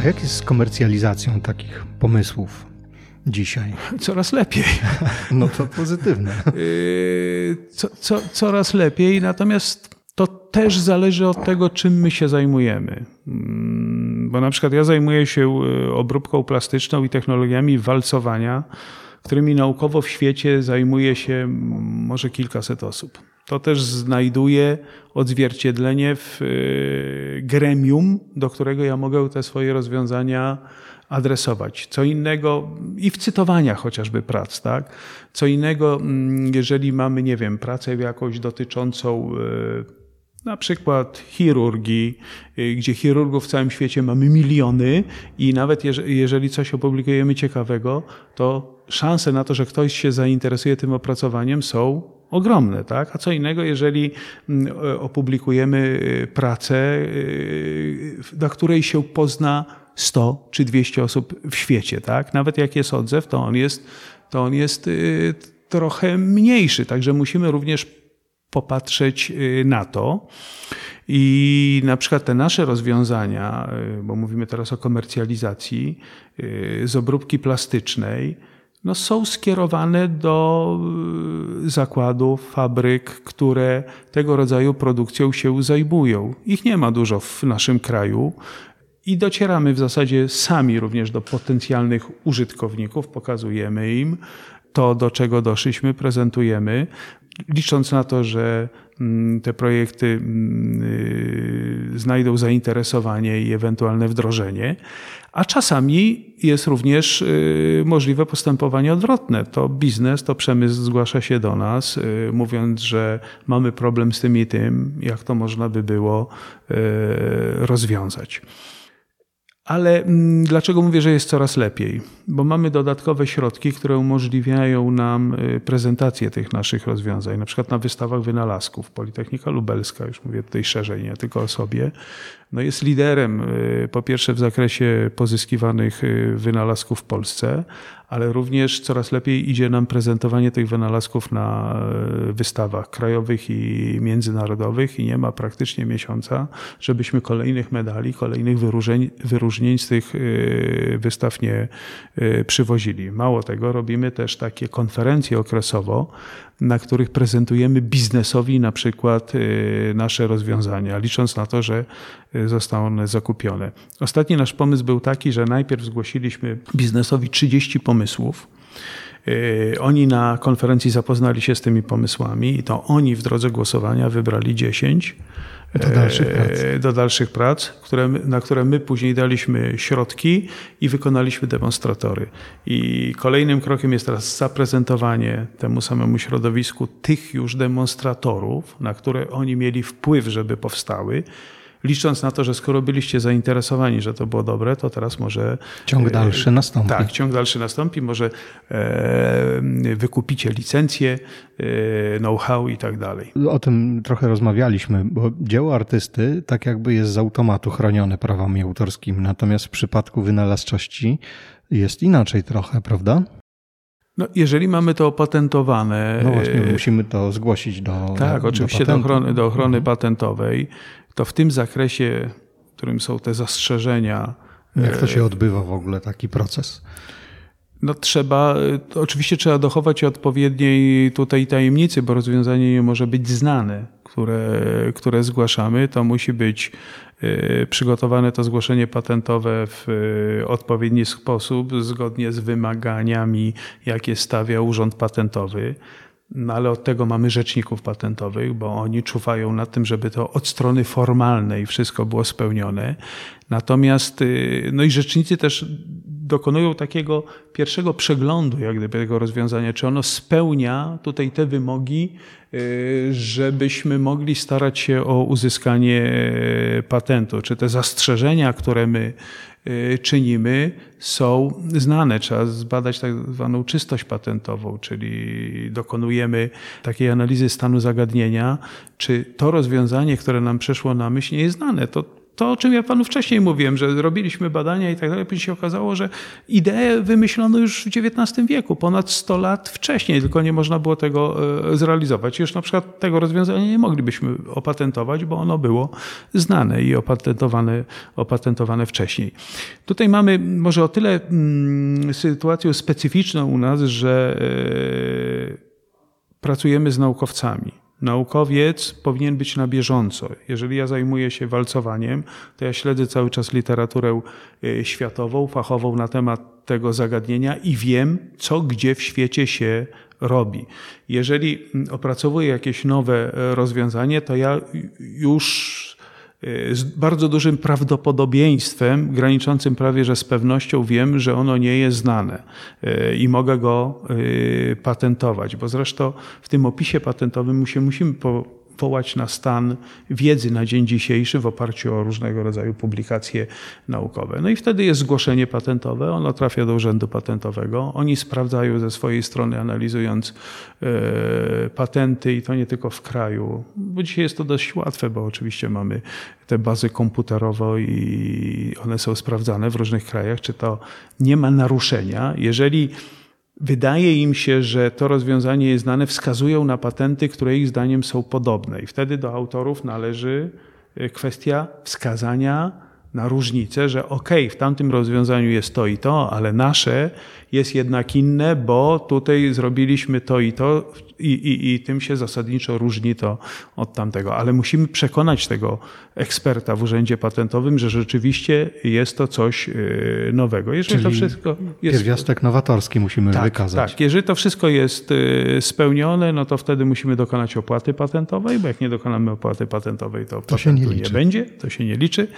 A jak jest z komercjalizacją takich pomysłów? Dzisiaj? Coraz lepiej. [LAUGHS] No to pozytywne. Yy, [LAUGHS] co, co, coraz lepiej, natomiast to też zależy od tego, czym my się zajmujemy. Mm, bo na przykład ja zajmuję się yy, obróbką plastyczną i technologiami walcowania, którymi naukowo w świecie zajmuje się może kilkaset osób. To też znajduje odzwierciedlenie w yy, gremium, do którego ja mogę te swoje rozwiązania adresować. Co innego i w cytowaniach chociażby prac, tak? Co innego, mm, jeżeli mamy, nie wiem, pracę jakąś dotyczącą e, na przykład chirurgii, e, gdzie chirurgów w całym świecie mamy miliony i nawet jeżeli coś opublikujemy ciekawego, to szanse na to, że ktoś się zainteresuje tym opracowaniem są ogromne. Tak? A co innego, jeżeli mm, e, opublikujemy pracę, na której się pozna 100 czy 200 osób w świecie, tak? Nawet jak jest odzew, to on jest, to on jest y, trochę mniejszy, także musimy również popatrzeć y, na to. I na przykład te nasze rozwiązania, y, bo mówimy teraz o komercjalizacji, z obróbki plastycznej, no są skierowane do zakładów, fabryk, które tego rodzaju produkcją się zajmują. Ich nie ma dużo w naszym kraju. I docieramy w zasadzie sami również do potencjalnych użytkowników, pokazujemy im to, do czego doszliśmy, prezentujemy, licząc na to, że mm, te projekty mm, y, znajdą zainteresowanie i ewentualne wdrożenie, a czasami jest również y, możliwe postępowanie odwrotne. To biznes, to przemysł zgłasza się do nas, y, mówiąc, że mamy problem z tym i tym, jak to można by było rozwiązać. Ale mm, dlaczego mówię, że jest coraz lepiej? Bo mamy dodatkowe środki, które umożliwiają nam y, prezentację tych naszych rozwiązań, na przykład na wystawach wynalazków. Politechnika Lubelska, już mówię tutaj szerzej, nie tylko o sobie, no jest liderem y, po pierwsze w zakresie pozyskiwanych y, wynalazków w Polsce, ale również coraz lepiej idzie nam prezentowanie tych wynalazków na y, wystawach krajowych i międzynarodowych i nie ma praktycznie miesiąca, żebyśmy kolejnych medali, kolejnych wyróżnień, wyróżnień z tych wystaw nie przywozili. Mało tego, robimy też takie konferencje okresowo, na których prezentujemy biznesowi na przykład y, nasze rozwiązania, licząc na to, że y, zostaną one zakupione. Ostatni nasz pomysł był taki, że najpierw zgłosiliśmy biznesowi 30 pomysłów. Y, oni na konferencji zapoznali się z tymi pomysłami i to oni w drodze głosowania wybrali 10 do dalszych prac, do dalszych prac które, na które my później daliśmy środki i wykonaliśmy demonstratory. I kolejnym krokiem jest teraz zaprezentowanie temu samemu środowisku tych już demonstratorów, na które oni mieli wpływ, żeby powstały licząc na to, że skoro byliście zainteresowani, że to było dobre, to teraz może. Ciąg e, dalszy nastąpi. Tak, ciąg dalszy nastąpi. Może e, wykupicie licencję, e, know-how i tak dalej. O tym trochę rozmawialiśmy, bo dzieło artysty tak jakby jest z automatu chronione prawami autorskimi, natomiast w przypadku wynalazczości jest inaczej trochę, prawda? No, jeżeli mamy to opatentowane. No właśnie, musimy to zgłosić do. Tak, do oczywiście do ochrony, do ochrony mhm. patentowej to w tym zakresie, w którym są te zastrzeżenia. Jak to się e, odbywa w ogóle taki proces? No trzeba, oczywiście trzeba dochować odpowiedniej tutaj tajemnicy, bo rozwiązanie nie może być znane, które, które zgłaszamy. To musi być y, przygotowane to zgłoszenie patentowe w odpowiedni sposób, zgodnie z wymaganiami, jakie stawia Urząd Patentowy. No ale od tego mamy rzeczników patentowych, bo oni czuwają nad tym, żeby to od strony formalnej wszystko było spełnione. Natomiast, y, no i rzecznicy też dokonują takiego pierwszego przeglądu jak gdyby tego rozwiązania, czy ono spełnia tutaj te wymogi, y, żebyśmy mogli starać się o uzyskanie patentu, czy te zastrzeżenia, które my Y, czynimy, są znane. Trzeba zbadać tak zwaną czystość patentową, czyli dokonujemy takiej analizy stanu zagadnienia, czy to rozwiązanie, które nam przeszło na myśl, nie jest znane. To to, o czym ja panu wcześniej mówiłem, że robiliśmy badania i tak dalej, później się okazało, że ideę wymyślono już w XIX wieku, ponad 100 lat wcześniej, tylko nie można było tego e, zrealizować. Już na przykład tego rozwiązania nie moglibyśmy opatentować, bo ono było znane i opatentowane, opatentowane wcześniej. Tutaj mamy może o tyle mm, sytuację specyficzną u nas, że e, pracujemy z naukowcami. Naukowiec powinien być na bieżąco. Jeżeli ja zajmuję się walcowaniem, to ja śledzę cały czas literaturę y, światową, fachową na temat tego zagadnienia i wiem, co gdzie w świecie się robi. Jeżeli mm, opracowuję jakieś nowe e, rozwiązanie, to ja już z bardzo dużym prawdopodobieństwem, graniczącym prawie że z pewnością, wiem, że ono nie jest znane e, i mogę go e, patentować, bo zresztą w tym opisie patentowym się musimy po, wołać na stan wiedzy na dzień dzisiejszy w oparciu o różnego rodzaju publikacje naukowe. No i wtedy jest zgłoszenie patentowe, ono trafia do Urzędu Patentowego. Oni sprawdzają ze swojej strony, analizując e, patenty i to nie tylko w kraju, bo dzisiaj jest to dość łatwe, bo oczywiście mamy te bazy komputerowe i one są sprawdzane w różnych krajach, czy to nie ma naruszenia. Jeżeli wydaje im się, że to rozwiązanie jest znane, wskazują na patenty, które ich zdaniem są podobne. I wtedy do autorów należy e, kwestia wskazania na różnicę, że ok, w tamtym rozwiązaniu jest to i to, ale nasze jest jednak inne, bo tutaj zrobiliśmy to i to i, i, i tym się zasadniczo różni to od tamtego. Ale musimy przekonać tego eksperta w urzędzie patentowym, że rzeczywiście jest to coś y, nowego. Jeżeli Czyli to wszystko jest... Pierwiastek nowatorski musimy tak, wykazać. Tak, jeżeli to wszystko jest y, spełnione, no to wtedy musimy dokonać opłaty patentowej, bo jak nie dokonamy opłaty patentowej, to, to się nie, nie będzie, to się nie liczy.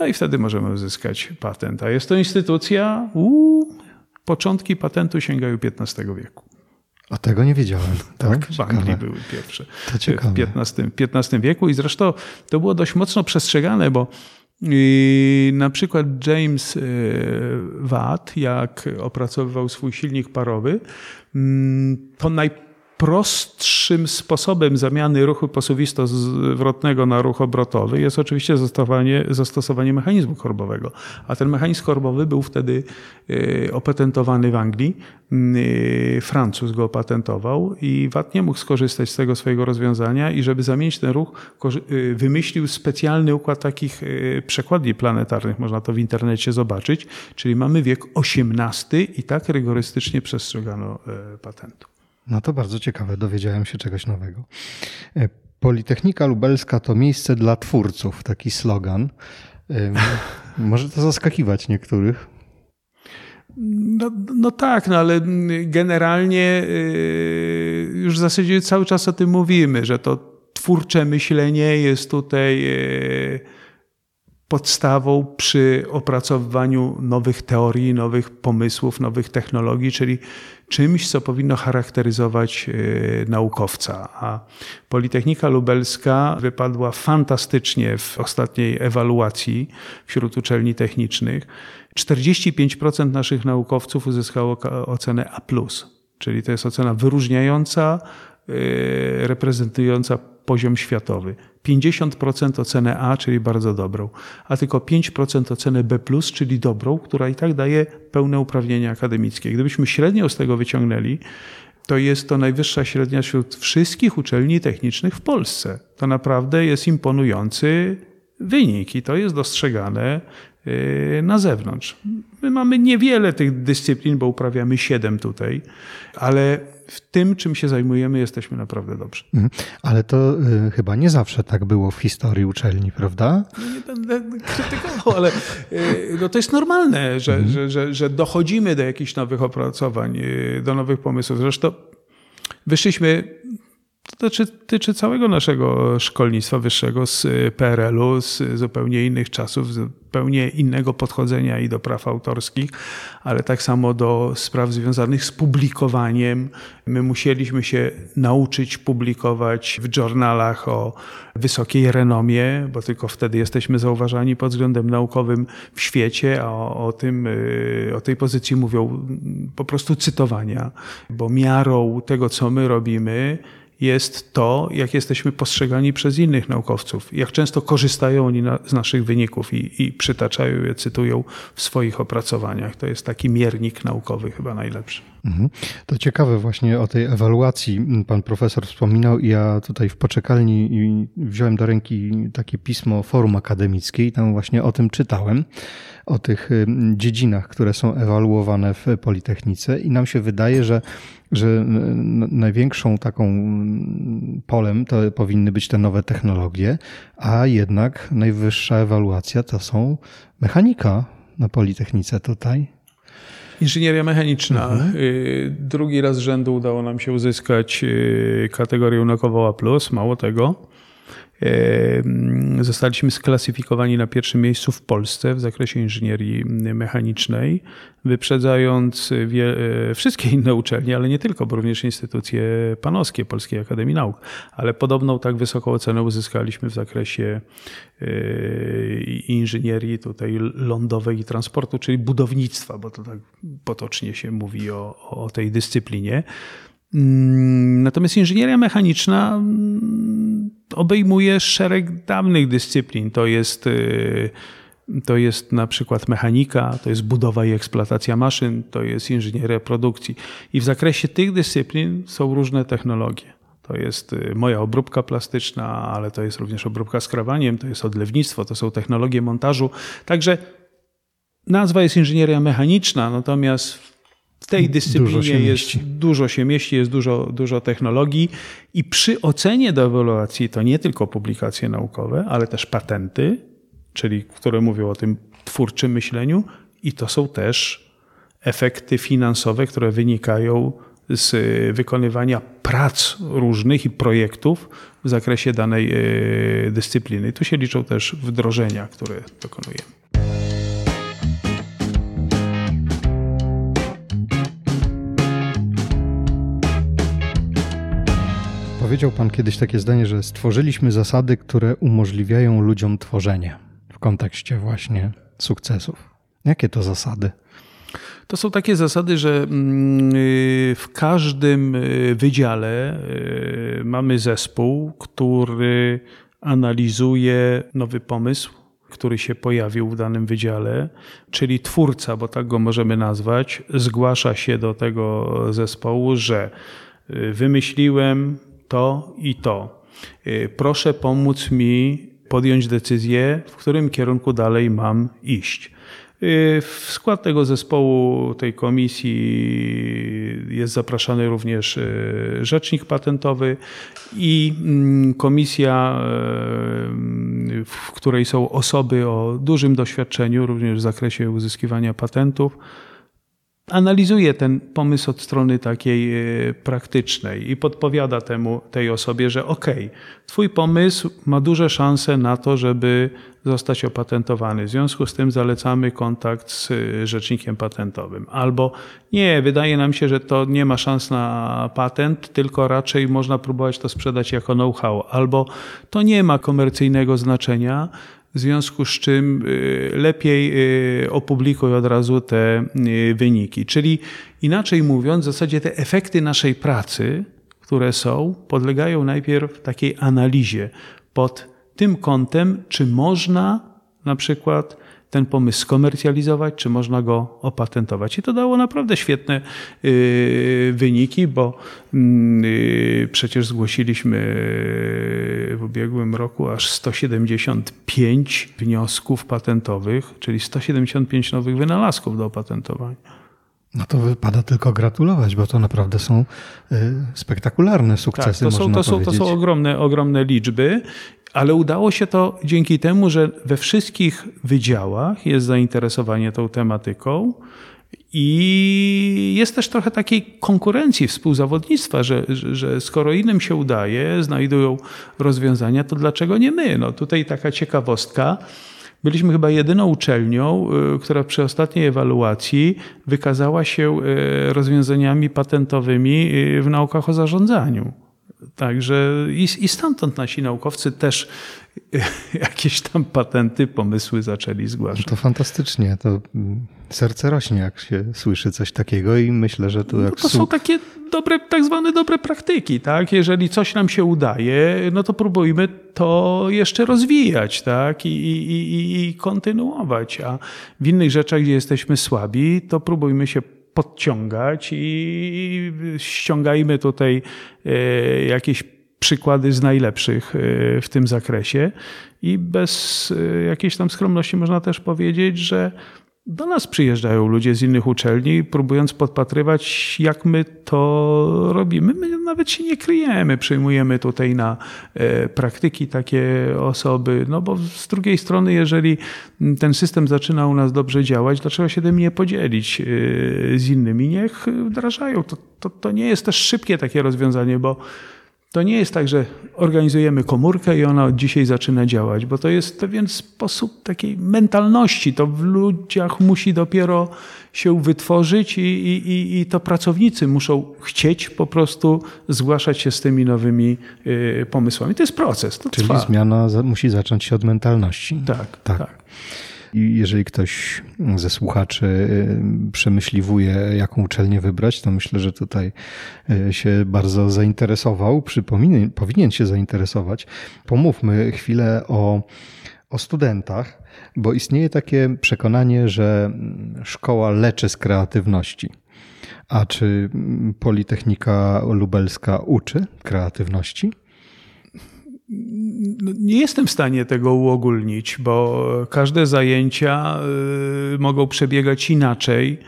No i wtedy możemy uzyskać patent. A jest to instytucja, uu, początki patentu sięgają XV wieku. A tego nie wiedziałem. [LAUGHS] Tak, w Anglii były pierwsze. To ciekawe. W XV, XV wieku i zresztą to było dość mocno przestrzegane, bo i na przykład James y, Watt, jak opracowywał swój silnik parowy, mm, to naj najprostszym sposobem zamiany ruchu posuwisto-zwrotnego na ruch obrotowy jest oczywiście zastosowanie, zastosowanie mechanizmu korbowego. A ten mechanizm korbowy był wtedy e, opatentowany w Anglii. E, Francuz go opatentował i VAT nie mógł skorzystać z tego swojego rozwiązania i żeby zamienić ten ruch, e, wymyślił specjalny układ takich przekładni planetarnych. Można to w internecie zobaczyć. Czyli mamy wiek XVIII i tak rygorystycznie przestrzegano patentu. No to bardzo ciekawe, dowiedziałem się czegoś nowego. E, Politechnika Lubelska to miejsce dla twórców, taki slogan. [LAUGHS] Może to zaskakiwać niektórych. No, no tak, no ale generalnie y, już w zasadzie cały czas o tym mówimy, że to twórcze myślenie jest tutaj podstawą przy opracowywaniu nowych teorii, nowych pomysłów, nowych technologii, czyli czymś, co powinno charakteryzować e, naukowca. A Politechnika Lubelska wypadła fantastycznie w ostatniej ewaluacji wśród uczelni technicznych. 45% naszych naukowców uzyskało ocenę A, czyli to jest ocena wyróżniająca, e, reprezentująca poziom światowy. 50% ocenę A, czyli bardzo dobrą, a tylko 5% ocenę B, czyli dobrą, która i tak daje pełne uprawnienia akademickie. Gdybyśmy średnią z tego wyciągnęli, to jest to najwyższa średnia wśród wszystkich uczelni technicznych w Polsce. To naprawdę jest imponujący wynik i to jest dostrzegane na zewnątrz. My mamy niewiele tych dyscyplin, bo uprawiamy siedem tutaj, ale w tym, czym się zajmujemy, jesteśmy naprawdę dobrzy. Mhm. Ale to y, chyba nie zawsze tak było w historii uczelni, prawda? No nie będę krytykował, ale y, no to jest normalne, że, mhm. że, że, że dochodzimy do jakichś nowych opracowań, y, do nowych pomysłów. Zresztą wyszliśmy to dotyczy całego naszego szkolnictwa wyższego z PRL-u, z zupełnie innych czasów, zupełnie innego podchodzenia i do praw autorskich, ale tak samo do spraw związanych z publikowaniem. My musieliśmy się nauczyć publikować w journalach o wysokiej renomie, bo tylko wtedy jesteśmy zauważani pod względem naukowym w świecie, a o, o tym, y, o tej pozycji mówią po prostu cytowania, bo miarą tego, co my robimy, jest to, jak jesteśmy postrzegani przez innych naukowców, jak często korzystają oni na, z naszych wyników i, i przytaczają je, cytują w swoich opracowaniach. To jest taki miernik naukowy chyba najlepszy. Mhm. To ciekawe właśnie o tej ewaluacji pan profesor wspominał ja tutaj w poczekalni wziąłem do ręki takie pismo Forum Akademickie i tam właśnie o tym czytałem o tych dziedzinach, które są ewaluowane w Politechnice i nam się wydaje, że że największą taką polem to powinny być te nowe technologie, a jednak najwyższa ewaluacja to są mechanika na Politechnice tutaj. Inżynieria mechaniczna. Mhm. Y, drugi raz z rzędu udało nam się uzyskać y, kategorię Nakowoła Plus. Mało tego, Zostaliśmy sklasyfikowani na pierwszym miejscu w Polsce w zakresie inżynierii mechanicznej, wyprzedzając wie, e, wszystkie inne uczelnie, ale nie tylko, bo również instytucje panowskie Polskiej Akademii Nauk. Ale podobną tak wysoką ocenę uzyskaliśmy w zakresie e, inżynierii tutaj lądowej i transportu, czyli budownictwa, bo to tak potocznie się mówi o, o tej dyscyplinie. Mm, natomiast inżynieria mechaniczna mm, obejmuje szereg dawnych dyscyplin. To jest, y, to jest na przykład mechanika, to jest budowa i eksploatacja maszyn, to jest inżynieria produkcji. I w zakresie tych dyscyplin są różne technologie. To jest y, moja obróbka plastyczna, ale to jest również obróbka skrawaniem, to jest odlewnictwo, to są technologie montażu. Także nazwa jest inżynieria mechaniczna, natomiast tej dyscyplinie dużo jest dużo się mieści, jest dużo, dużo technologii i przy ocenie do ewaluacji to nie tylko publikacje naukowe, ale też patenty, czyli które mówią o tym twórczym myśleniu i to są też efekty finansowe, które wynikają z wykonywania prac różnych i projektów w zakresie danej e, dyscypliny. Tu się liczą też wdrożenia, które dokonujemy. Powiedział Pan kiedyś takie zdanie, że stworzyliśmy zasady, które umożliwiają ludziom tworzenie w kontekście właśnie sukcesów. Jakie to zasady? To są takie zasady, że mm, y, w każdym y, wydziale y, mamy zespół, który analizuje nowy pomysł, który się pojawił w danym wydziale, czyli twórca, bo tak go możemy nazwać, zgłasza się do tego zespołu, że wymyśliłem to i to. Y, proszę pomóc mi podjąć decyzję, w którym kierunku dalej mam iść. Y, w skład tego zespołu, tej komisji jest zapraszany również y, rzecznik patentowy i mm, komisja, w której są osoby o dużym doświadczeniu, również w zakresie uzyskiwania patentów analizuje ten pomysł od strony takiej e, praktycznej i podpowiada temu, tej osobie, że okej, okay, twój pomysł ma duże szanse na to, żeby zostać opatentowany. W związku z tym zalecamy kontakt z e, rzecznikiem patentowym. Albo nie, wydaje nam się, że to nie ma szans na patent, tylko raczej można próbować to sprzedać jako know-how. Albo to nie ma komercyjnego znaczenia, w związku z czym y, lepiej y, opublikuj od razu te y, wyniki. Czyli inaczej mówiąc, w zasadzie te efekty naszej pracy, które są, podlegają najpierw takiej analizie pod tym kątem, czy można na przykład ten pomysł skomercjalizować, czy można go opatentować. I to dało naprawdę świetne y, wyniki, bo mm, y, przecież zgłosiliśmy w ubiegłym roku aż 175 wniosków patentowych, czyli 175 nowych wynalazków do opatentowania. No to wypada tylko gratulować, bo to naprawdę są spektakularne sukcesy. Tak, to, są, to, są, to są ogromne, ogromne liczby, ale udało się to dzięki temu, że we wszystkich wydziałach jest zainteresowanie tą tematyką. I jest też trochę takiej konkurencji współzawodnictwa, że, że, skoro innym się udaje, znajdują rozwiązania, to dlaczego nie my? No tutaj taka ciekawostka. Byliśmy chyba jedyną uczelnią, y, która przy ostatniej ewaluacji wykazała się y, rozwiązaniami patentowymi y, w naukach o zarządzaniu. Także i, i stamtąd nasi naukowcy też [LAUGHS] jakieś tam patenty, pomysły zaczęli zgłaszać. To fantastycznie, to serce rośnie, jak się słyszy coś takiego i myślę, że to jak... No to są takie dobre, tak zwane dobre praktyki, tak? Jeżeli coś nam się udaje, no to próbujmy to jeszcze rozwijać, tak? I, i, i, i kontynuować, a w innych rzeczach, gdzie jesteśmy słabi, to próbujmy się podciągać i ściągajmy tutaj e, jakieś przykłady z najlepszych e, w tym zakresie. I bez e, jakiejś tam skromności można też powiedzieć, że do nas przyjeżdżają ludzie z innych uczelni, próbując podpatrywać, jak my to robimy. My nawet się nie kryjemy, przyjmujemy tutaj na e, praktyki takie osoby, no bo z drugiej strony, jeżeli ten system zaczyna u nas dobrze działać, dlaczego się tym nie podzielić e, z innymi? Niech wdrażają. To, to, to nie jest też szybkie takie rozwiązanie, bo to nie jest tak, że organizujemy komórkę i ona od dzisiaj zaczyna działać, bo to jest pewien sposób takiej mentalności. To w ludziach musi dopiero się wytworzyć i, i, i to pracownicy muszą chcieć po prostu zgłaszać się z tymi nowymi y, pomysłami. To jest proces. To Czyli trwa. zmiana musi zacząć się od mentalności. Tak, tak. tak. Jeżeli ktoś ze słuchaczy y, przemyśliwuje, jaką uczelnię wybrać, to myślę, że tutaj y, się bardzo zainteresował, powinien się zainteresować. Pomówmy chwilę o, o studentach, bo istnieje takie przekonanie, że szkoła leczy z kreatywności. A czy Politechnika Lubelska uczy kreatywności? No, nie jestem w stanie tego uogólnić, bo każde zajęcia y, mogą przebiegać inaczej.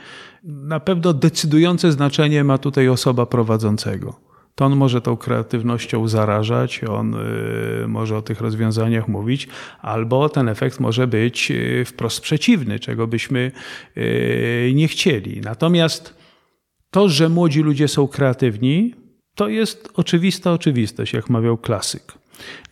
Na pewno decydujące znaczenie ma tutaj osoba prowadzącego. To on może tą kreatywnością zarażać, on y, może o tych rozwiązaniach mówić, albo ten efekt może być y, wprost przeciwny, czego byśmy nie chcieli. Natomiast to, że młodzi ludzie są kreatywni, to jest oczywista oczywistość, jak mawiał klasyk.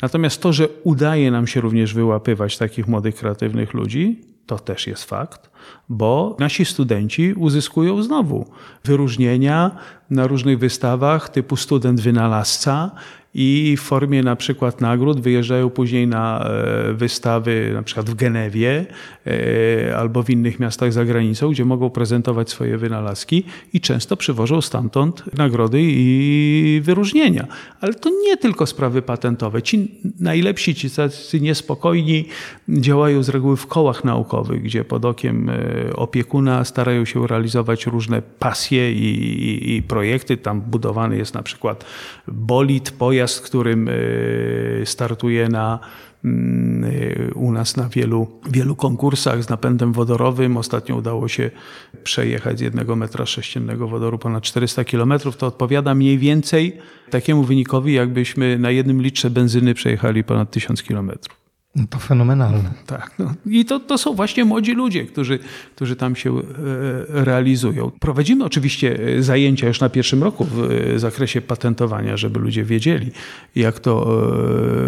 Natomiast to, że udaje nam się również wyłapywać takich młodych, kreatywnych ludzi, to też jest fakt, bo nasi studenci uzyskują znowu wyróżnienia na różnych wystawach typu student wynalazca i w formie na przykład nagród wyjeżdżają później na e, wystawy na przykład w Genewie e, albo w innych miastach za granicą, gdzie mogą prezentować swoje wynalazki i często przywożą stamtąd nagrody i wyróżnienia. Ale to nie tylko sprawy patentowe. Ci najlepsi, ci tacy niespokojni działają z reguły w kołach naukowych, gdzie pod okiem e, opiekuna starają się realizować różne pasje i, i, i projekty. Tam budowany jest na przykład bolid, pojazd, pojazd, którym e, startuje na mm, e, u nas na wielu, wielu konkursach z napędem wodorowym. Ostatnio udało się przejechać z jednego metra sześciennego wodoru ponad 400 kilometrów. To odpowiada mniej więcej takiemu wynikowi, jakbyśmy na jednym litrze benzyny przejechali ponad 1000 kilometrów. No to fenomenalne. Tak. No. I to, to są właśnie młodzi ludzie, którzy, którzy tam się e, realizują. Prowadzimy oczywiście e, zajęcia już na pierwszym roku w e, zakresie patentowania, żeby ludzie wiedzieli, jak to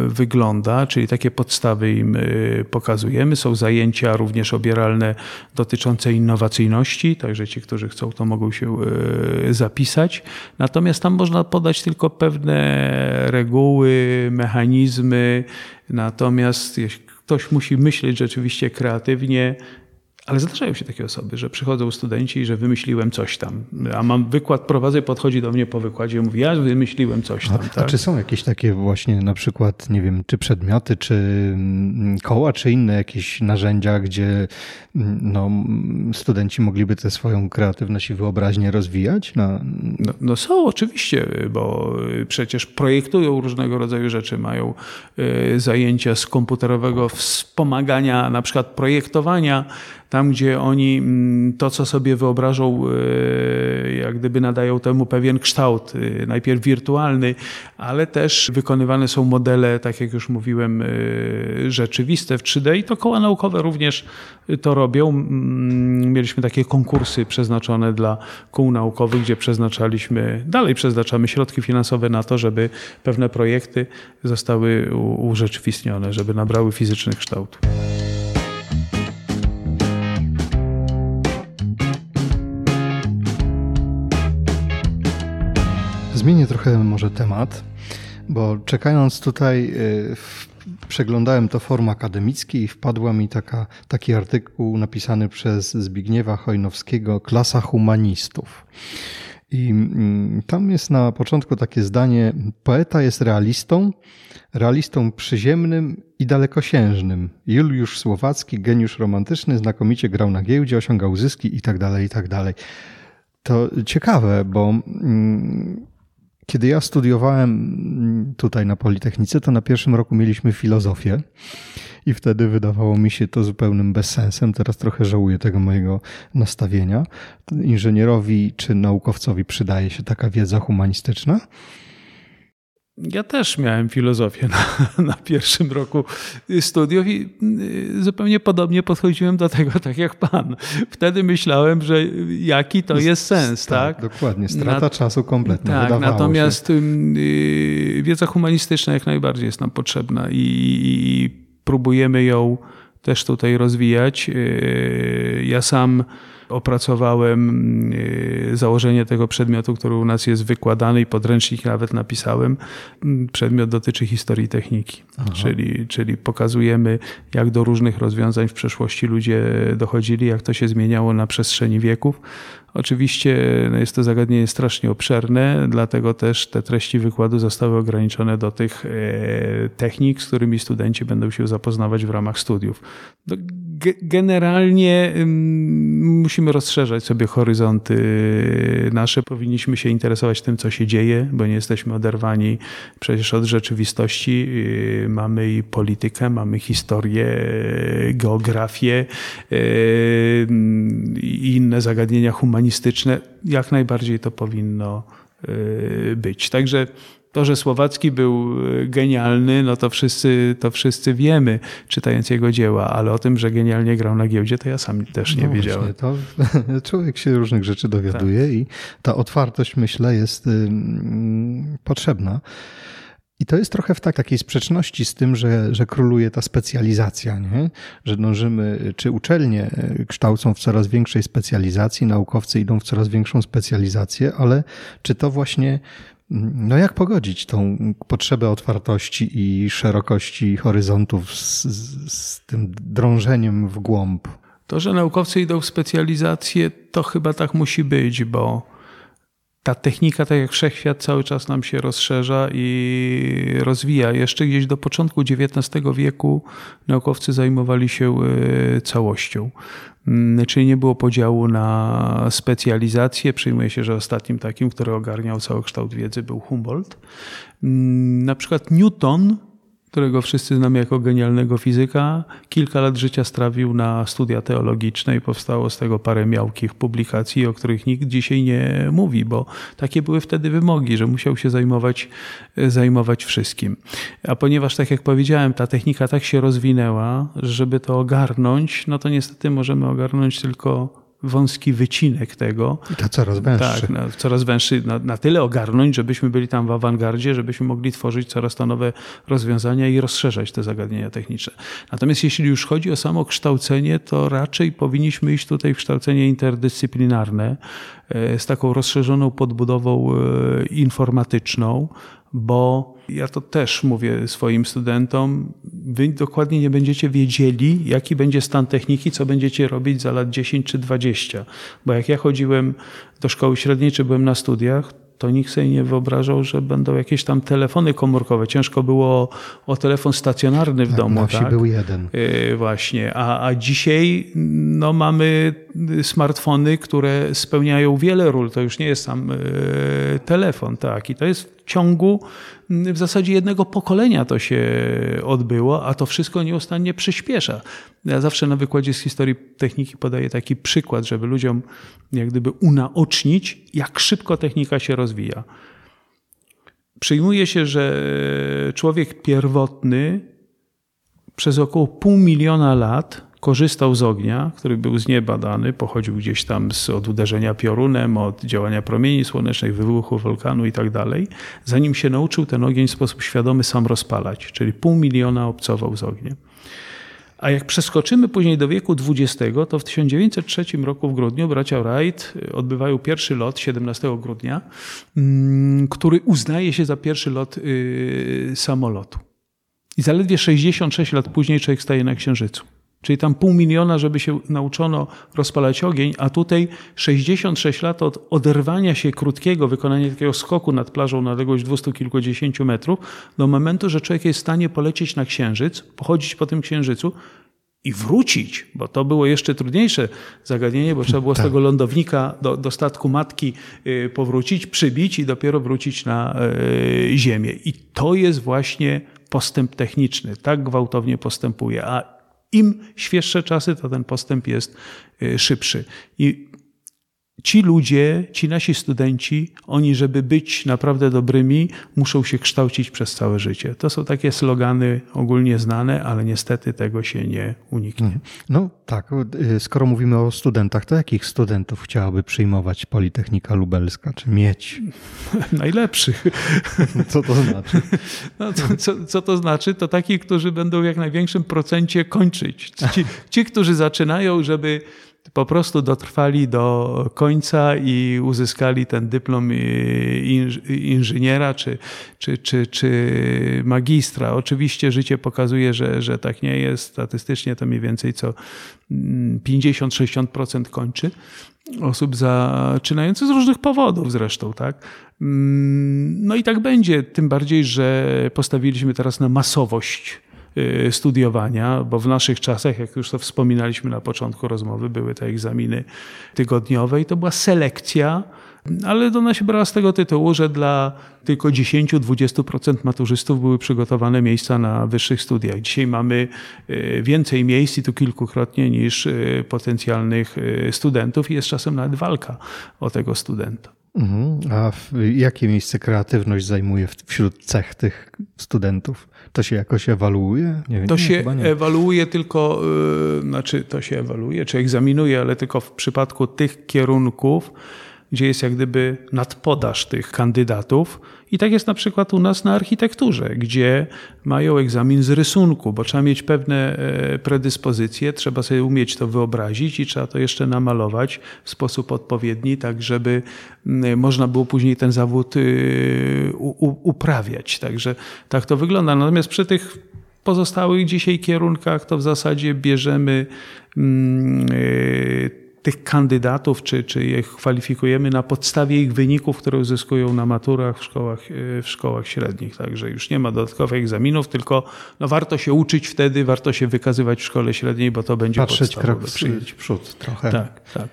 wygląda, czyli takie podstawy im pokazujemy. Są zajęcia również obieralne dotyczące innowacyjności, także ci, którzy chcą, to mogą się zapisać. Natomiast tam można podać tylko pewne reguły, mechanizmy, Natomiast ktoś musi myśleć rzeczywiście kreatywnie, Ale zdarzają się takie osoby, że przychodzą studenci i że wymyśliłem coś tam. A mam wykład, prowadzę, podchodzi do mnie po wykładzie i mówi, ja wymyśliłem coś tam. A, tak? a czy są jakieś takie właśnie na przykład, nie wiem, czy przedmioty, czy mm, koła, czy inne jakieś narzędzia, gdzie mm, no, studenci mogliby tę swoją kreatywność i wyobraźnię rozwijać? Na... No, no są oczywiście, bo przecież projektują różnego rodzaju rzeczy, mają y, zajęcia z komputerowego wspomagania, na przykład projektowania, tam gdzie oni mm, to, co sobie wyobrażą, e, jak gdyby nadają temu pewien kształt, e, najpierw wirtualny, ale też wykonywane są modele, tak jak już mówiłem, e, rzeczywiste w 3D i to koła naukowe również to robią. Mm, mieliśmy takie konkursy przeznaczone dla kół naukowych, gdzie przeznaczaliśmy, dalej przeznaczamy środki finansowe na to, żeby pewne projekty zostały urzeczywistnione, żeby nabrały fizycznych kształtów. Zmienię trochę może temat, bo czekając tutaj y, przeglądałem to forum akademickie i wpadła mi taka, taki artykuł napisany przez Zbigniewa Chojnowskiego Klasa humanistów. I mm, tam jest na początku takie zdanie: Poeta jest realistą, realistą przyziemnym i dalekosiężnym. Juliusz Słowacki, geniusz romantyczny, znakomicie grał na giełdzie, osiągał zyski itd., tak itd. Tak to ciekawe, bo mm, kiedy ja studiowałem tutaj na Politechnice, to na pierwszym roku mieliśmy filozofię i wtedy wydawało mi się to zupełnym bezsensem. Teraz trochę żałuję tego mojego nastawienia. Inżynierowi czy naukowcowi przydaje się taka wiedza humanistyczna. Ja też miałem filozofię [LAUGHS] na, na, pierwszym roku studiów i y, zupełnie podobnie podchodziłem do tego, tak jak pan. Wtedy myślałem, że jaki to jest sens, tak? Dokładnie, strata na, czasu kompletna. Tak, natomiast się. Y, wiedza humanistyczna jak najbardziej jest nam potrzebna i, i próbujemy ją też tutaj rozwijać. Y, ja sam opracowałem y, założenie tego przedmiotu, który u nas jest wykładany i podręcznik nawet napisałem. Przedmiot dotyczy historii techniki, czyli, czyli pokazujemy, jak do różnych rozwiązań w przeszłości ludzie dochodzili, jak to się zmieniało na przestrzeni wieków. Oczywiście no jest to zagadnienie strasznie obszerne, dlatego też te treści wykładu zostały ograniczone do tych e, technik, z którymi studenci będą się zapoznawać w ramach studiów. Generalnie musimy rozszerzać sobie horyzonty nasze. Powinniśmy się interesować tym, co się dzieje, bo nie jesteśmy oderwani przecież od rzeczywistości. Y, mamy i politykę, mamy historię, geografię y, i inne zagadnienia humanistyczne. Jak najbardziej to powinno y, być. Także to, że Słowacki był e, genialny, no to wszyscy, to wszyscy wiemy, czytając jego dzieła, ale o tym, że genialnie grał na giełdzie, to ja sam też nie no wiedziałem. to [LAUGHS] człowiek się różnych rzeczy dowiaduje tak. i ta otwartość, myślę, jest potrzebna. I to jest trochę w tak, takiej sprzeczności z tym, że, że króluje ta specjalizacja, nie? że dążymy, czy uczelnie e, kształcą w coraz większej specjalizacji, naukowcy idą w coraz większą specjalizację, ale czy to właśnie no jak pogodzić tą potrzebę otwartości i szerokości horyzontów z, z, tym drążeniem w głąb? To, że naukowcy idą w specjalizację, to chyba tak musi być, bo ta technika, tak jak wszechświat, cały czas nam się rozszerza i rozwija. Jeszcze gdzieś do początku XIX wieku naukowcy zajmowali się e, całością. Mm, czyli nie było podziału na specjalizację. Przyjmuje się, że ostatnim takim, który ogarniał cały kształt wiedzy był Humboldt. Mm, na przykład Newton którego wszyscy znamy jako genialnego fizyka, kilka lat życia strawił na studia teologiczne i powstało z tego parę miałkich publikacji, o których nikt dzisiaj nie mówi, bo takie były wtedy wymogi, że musiał się zajmować, zajmować wszystkim. A ponieważ, tak jak powiedziałem, ta technika tak się rozwinęła, żeby to ogarnąć, no to niestety możemy ogarnąć tylko wąski wycinek tego. I to coraz węższy. Tak, na, coraz węższy, na, na, tyle ogarnąć, żebyśmy byli tam w awangardzie, żebyśmy mogli tworzyć coraz to nowe rozwiązania i rozszerzać te zagadnienia techniczne. Natomiast jeśli już chodzi o samo kształcenie, to raczej powinniśmy iść tutaj w kształcenie interdyscyplinarne e, z taką rozszerzoną podbudową e, informatyczną, bo Ja to też mówię swoim studentom. Wy dokładnie nie będziecie wiedzieli, jaki będzie stan techniki, co będziecie robić za lat 10 czy 20. Bo jak ja chodziłem do szkoły średniej, czy byłem na studiach, to nikt sobie nie wyobrażał, że będą jakieś tam telefony komórkowe. Ciężko było o, telefon stacjonarny w tak, domu. Na wsi tak? był jeden. Yy, właśnie. A, a dzisiaj no, mamy smartfony, które spełniają wiele ról. To już nie jest sam yy, telefon, tak. I to jest ciągu w zasadzie jednego pokolenia to się odbyło, a to wszystko nieustannie przyspiesza. Ja zawsze na wykładzie z historii techniki podaję taki przykład, żeby ludziom jak gdyby unaocznić, jak szybko technika się rozwija. Przyjmuje się, że człowiek pierwotny przez około pół miliona lat korzystał z ognia, który był z nieba dany, pochodził gdzieś tam z, od uderzenia piorunem, od działania promieni słonecznych, wybuchu wulkanu i tak dalej, zanim się nauczył ten ogień w sposób świadomy sam rozpalać, czyli pół miliona obcował z ogniem. A jak przeskoczymy później do wieku XX, to w 1903 roku w grudniu bracia Wright odbywają pierwszy lot 17 grudnia, mm, który uznaje się za pierwszy lot y, samolotu. I zaledwie 66 lat później człowiek staje na Księżycu. Czyli tam pół miliona, żeby się nauczono rozpalać ogień, a tutaj 66 lat od oderwania się krótkiego, wykonania takiego skoku nad plażą na odległość 200 kilkudziesięciu metrów, do momentu, że człowiek jest w stanie polecieć na księżyc, pochodzić po tym księżycu i wrócić, bo to było jeszcze trudniejsze zagadnienie, bo trzeba było z Tak. tego lądownika do, do statku matki y, powrócić, przybić i dopiero wrócić na y, ziemię. I to jest właśnie postęp techniczny. Tak gwałtownie postępuje. A im świeższe czasy, to ten postęp jest y, szybszy. I ci ludzie, ci nasi studenci, oni, żeby być naprawdę dobrymi, muszą się kształcić przez całe życie. To są takie slogany ogólnie znane, ale niestety tego się nie uniknie. No tak, y, skoro mówimy o studentach, to jakich studentów chciałaby przyjmować Politechnika Lubelska, czy mieć? [LAUGHS] Najlepszych. [LAUGHS] Co to znaczy? [LAUGHS] No, co, co, co to znaczy? To takich, którzy będą w jak największym procencie kończyć. Ci, ci, którzy zaczynają, żeby po prostu dotrwali do końca i uzyskali ten dyplom inż- inżyniera czy, czy, czy, czy magistra. Oczywiście życie pokazuje, że, że tak nie jest. Statystycznie to mniej więcej co mm, 50-60% kończy osób zaczynających z różnych powodów zresztą, tak? Mm, No i tak będzie, tym bardziej, że postawiliśmy teraz na masowość studiowania, bo w naszych czasach, jak już to wspominaliśmy na początku rozmowy, były te egzaminy tygodniowe i to była selekcja, ale ona się brała z tego tytułu, że dla tylko 10-20% maturzystów były przygotowane miejsca na wyższych studiach. Dzisiaj mamy y, więcej miejsc i to kilkukrotnie niż y, potencjalnych y, studentów i jest czasem nawet walka o tego studenta. Mhm. A jakie miejsce kreatywność zajmuje wśród cech tych studentów? To się jakoś ewaluuje? Nie wiem, To nie, się chyba nie. ewaluuje tylko, yy, znaczy to się ewaluuje, czy egzaminuje, ale tylko w przypadku tych kierunków, gdzie jest jak gdyby nadpodaż tych kandydatów. I tak jest na przykład u nas na architekturze, gdzie mają egzamin z rysunku, bo trzeba mieć pewne e, predyspozycje, trzeba sobie umieć to wyobrazić i trzeba to jeszcze namalować w sposób odpowiedni, tak żeby można było później ten zawód y, uprawiać. Także tak to wygląda. Natomiast przy tych pozostałych dzisiaj kierunkach to w zasadzie bierzemy mm, y, tych kandydatów, czy, czy je kwalifikujemy na podstawie ich wyników, które uzyskują na maturach w szkołach, y, w szkołach średnich. Także już nie ma dodatkowych egzaminów, tylko no warto się uczyć wtedy, warto się wykazywać w szkole średniej, bo to będzie Patrzeć krok do w przód trochę. Tak, tak.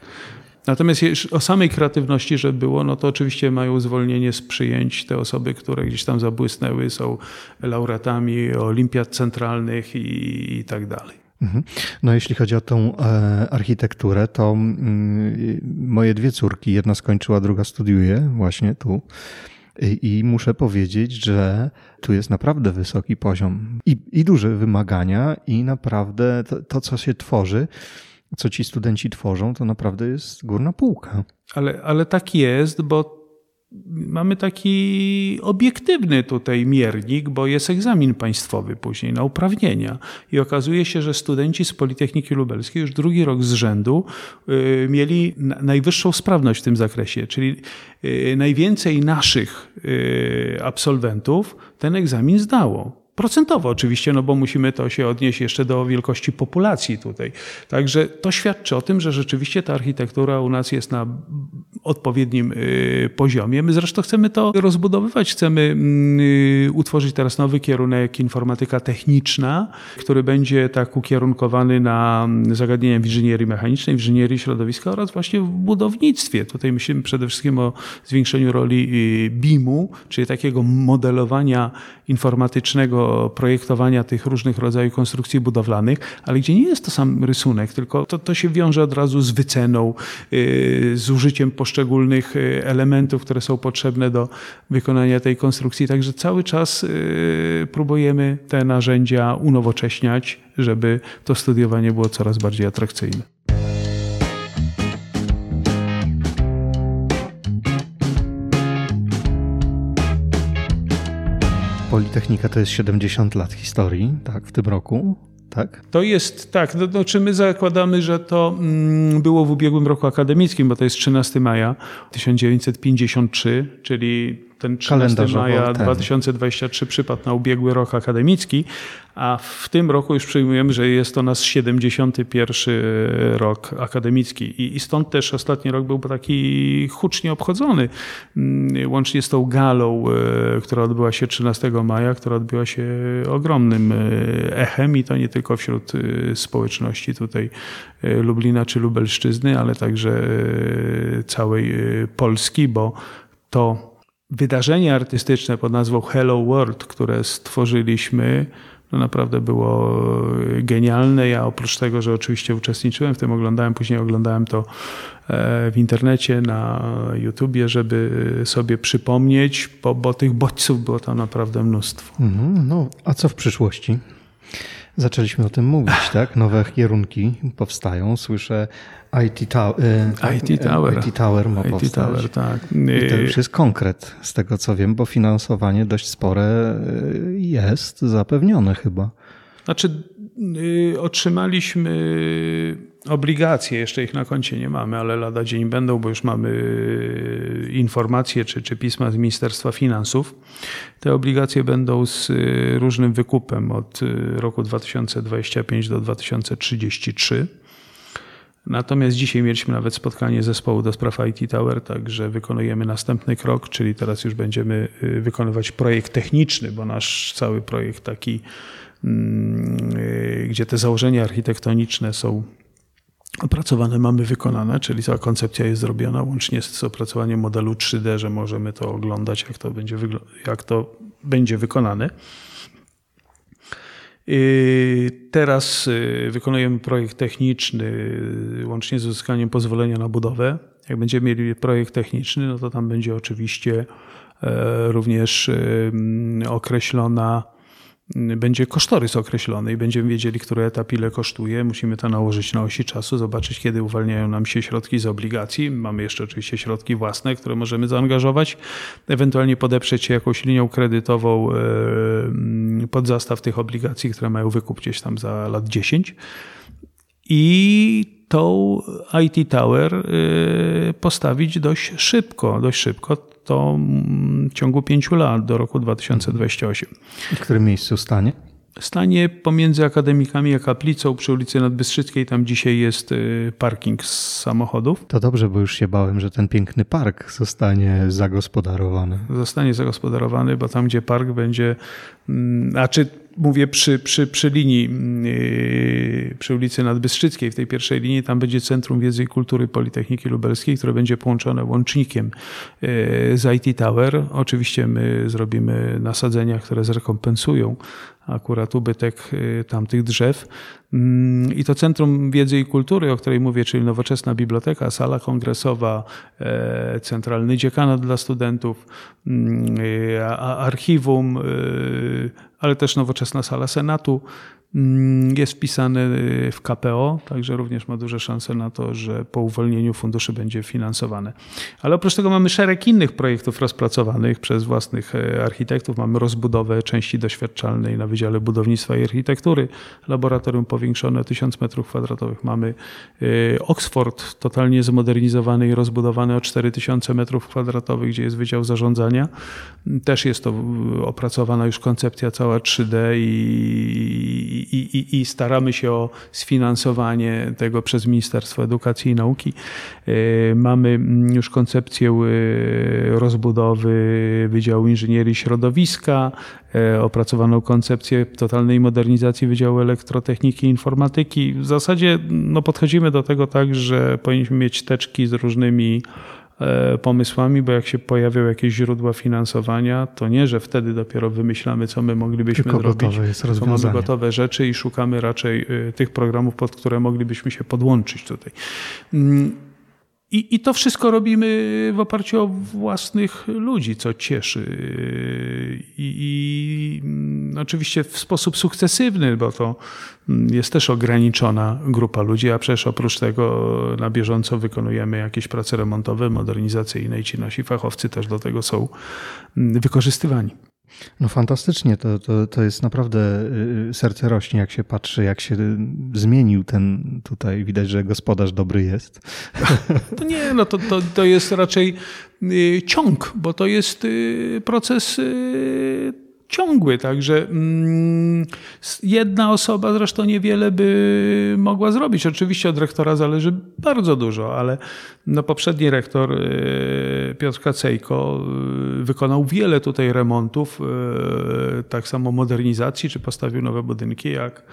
Natomiast o samej kreatywności, żeby było, no to oczywiście mają zwolnienie z przyjęć te osoby, które gdzieś tam zabłysnęły, są laureatami olimpiad centralnych i, i tak dalej. Mhm. No jeśli chodzi o tą e, architekturę, to mm, moje dwie córki, jedna skończyła, druga studiuje właśnie tu. I, muszę powiedzieć, że tu jest naprawdę wysoki poziom i, i duże wymagania, i naprawdę to, to, co się tworzy, co ci studenci tworzą, to naprawdę jest górna półka. Ale, ale tak jest, bo mamy taki obiektywny tutaj miernik, bo jest egzamin państwowy później na uprawnienia. I okazuje się, że studenci z Politechniki Lubelskiej już drugi rok z rzędu y, mieli najwyższą sprawność w tym zakresie, czyli y, najwięcej naszych y, absolwentów ten egzamin zdało. Procentowo oczywiście, no bo musimy to się odnieść jeszcze do wielkości populacji tutaj. Także to świadczy o tym, że rzeczywiście ta architektura u nas jest na odpowiednim y, poziomie. My zresztą chcemy to rozbudowywać, chcemy mm, y, utworzyć teraz nowy kierunek informatyka techniczna, który będzie tak ukierunkowany na mm, zagadnienia w inżynierii mechanicznej, inżynierii środowiska oraz właśnie w budownictwie. Tutaj myślimy przede wszystkim o zwiększeniu roli y, BIM-u, czyli takiego modelowania informatycznego projektowania tych różnych rodzajów konstrukcji budowlanych, ale gdzie nie jest to sam rysunek, tylko to, to się wiąże od razu z wyceną, z użyciem poszczególnych yy, elementów, które są potrzebne do wykonania tej konstrukcji. Także cały czas yy, próbujemy te narzędzia unowocześniać, żeby to studiowanie było coraz bardziej atrakcyjne. Politechnika to jest 70 lat historii, tak, w tym roku. Tak? To jest tak. No, no, czy my zakładamy, że to mm, było w ubiegłym roku akademickim, bo to jest 13 maja 1953, czyli ten 13 maja 2023 przypadł na ubiegły rok akademicki, a w tym roku już przyjmujemy, że jest to nasz 71 rok akademicki. I, stąd też ostatni rok był taki hucznie obchodzony, mm, łącznie z tą galą, e, która odbyła się 13 maja, która odbyła się ogromnym e, echem i to nie tylko wśród e, społeczności tutaj Lublina czy Lubelszczyzny, ale także całej Polski, bo to wydarzenie artystyczne pod nazwą Hello World, które stworzyliśmy, no naprawdę było genialne. Ja oprócz tego, że oczywiście uczestniczyłem w tym, oglądałem, później oglądałem to e, w internecie, na YouTubie, żeby sobie przypomnieć, bo, bo tych bodźców było tam naprawdę mnóstwo. Mhm, no, a co w przyszłości? Zaczęliśmy o tym mówić, [LAUGHS] tak? Nowe kierunki powstają. Słyszę IT, ta y, IT Tower. IT Tower ma IT powstać. Tower, tak. I to już jest konkret, z tego co wiem, bo finansowanie dość spore y, jest zapewnione chyba. Znaczy, y, otrzymaliśmy obligacje, jeszcze ich na koncie nie mamy, ale lada dzień będą, bo już mamy informacje czy, czy pisma z Ministerstwa Finansów. Te obligacje będą z różnym wykupem od roku 2025 do 2033. Natomiast dzisiaj mieliśmy nawet spotkanie zespołu do spraw IT Tower, także wykonujemy następny krok, czyli teraz już będziemy y, wykonywać projekt techniczny, bo nasz cały projekt taki, mm, y, gdzie te założenia architektoniczne są opracowane, mamy wykonane, czyli cała koncepcja jest zrobiona łącznie z opracowaniem modelu 3D, że możemy to oglądać, jak to będzie, jak to będzie wykonane. Teraz y, wykonujemy projekt techniczny y, łącznie z uzyskaniem pozwolenia na budowę. Jak będziemy mieli projekt techniczny, no to tam będzie oczywiście e, również y, określona będzie kosztorys określony i będziemy wiedzieli, który etap ile kosztuje. Musimy to nałożyć na osi czasu, zobaczyć, kiedy uwalniają nam się środki z obligacji. Mamy jeszcze oczywiście środki własne, które możemy zaangażować, ewentualnie podeprzeć się jakąś linią kredytową e, pod zastaw tych obligacji, które mają wykup gdzieś tam za lat 10. I tą IT Tower e, postawić dość szybko, dość szybko to w ciągu pięciu lat do roku 2028. I w którym miejscu stanie? Stanie pomiędzy akademikami a kaplicą przy ulicy Nadbystrzyckiej. Tam dzisiaj jest y, parking z samochodów. To dobrze, bo już się bałem, że ten piękny park zostanie zagospodarowany. Zostanie zagospodarowany, bo tam, gdzie park będzie, mm, a czy mówię przy, przy, przy linii, yy, przy ulicy Nadbystrzyckiej, w tej pierwszej linii, tam będzie Centrum Wiedzy i Kultury Politechniki Lubelskiej, które będzie połączone łącznikiem yy, z IT Tower. Oczywiście my zrobimy nasadzenia, które zrekompensują akurat ubytek yy, tamtych drzew. Mm, I to Centrum Wiedzy i Kultury, o której mówię, czyli nowoczesna biblioteka, sala kongresowa, centralny dziekanat dla studentów, mm, archiwum, ale też nowoczesna sala Senatu. Mm, jest wpisany w KPO, także również ma duże szanse na to, że po uwolnieniu funduszy będzie finansowane. Ale oprócz tego mamy szereg innych projektów rozpracowanych przez własnych e, architektów. Mamy rozbudowę części doświadczalnej na Wydziale Budownictwa i Architektury, laboratorium powiększone 1000 m2. Mamy e, Oxford totalnie zmodernizowany i rozbudowany o 4000 m2, gdzie jest Wydział Zarządzania. Też jest to opracowana już koncepcja cała 3D i i, i, i, staramy się o sfinansowanie tego przez Ministerstwo Edukacji i Nauki. E, mamy już koncepcję e, rozbudowy Wydziału Inżynierii Środowiska, e, opracowaną koncepcję totalnej modernizacji Wydziału Elektrotechniki i Informatyki. W zasadzie no, podchodzimy do tego tak, że powinniśmy mieć teczki z różnymi pomysłami, bo jak się pojawią jakieś źródła finansowania, to nie, że wtedy dopiero wymyślamy, co my moglibyśmy Tylko zrobić. Gotowe jest rozwiązanie. mamy gotowe rzeczy i szukamy raczej e, tych programów, pod które moglibyśmy się podłączyć tutaj. I, I to wszystko robimy w oparciu o własnych ludzi, co cieszy. I, i mm, oczywiście w sposób sukcesywny, bo to mm, jest też ograniczona grupa ludzi, a przecież oprócz tego na bieżąco wykonujemy jakieś prace remontowe, modernizacyjne i ci nasi fachowcy też do tego są mm, wykorzystywani. No fantastycznie, to, to, to jest naprawdę y, y, serce rośnie, jak się patrzy, jak się zmienił ten tutaj, widać, że gospodarz dobry jest. [LAUGHS] To nie, no to, to, to jest raczej y, ciąg, bo to jest proces ciągły, także mm, jedna osoba zresztą niewiele by mogła zrobić. Oczywiście od rektora zależy bardzo dużo, ale no poprzedni rektor y, Piotr Kacejko y, wykonał wiele tutaj remontów, y, tak samo modernizacji, czy postawił nowe budynki, jak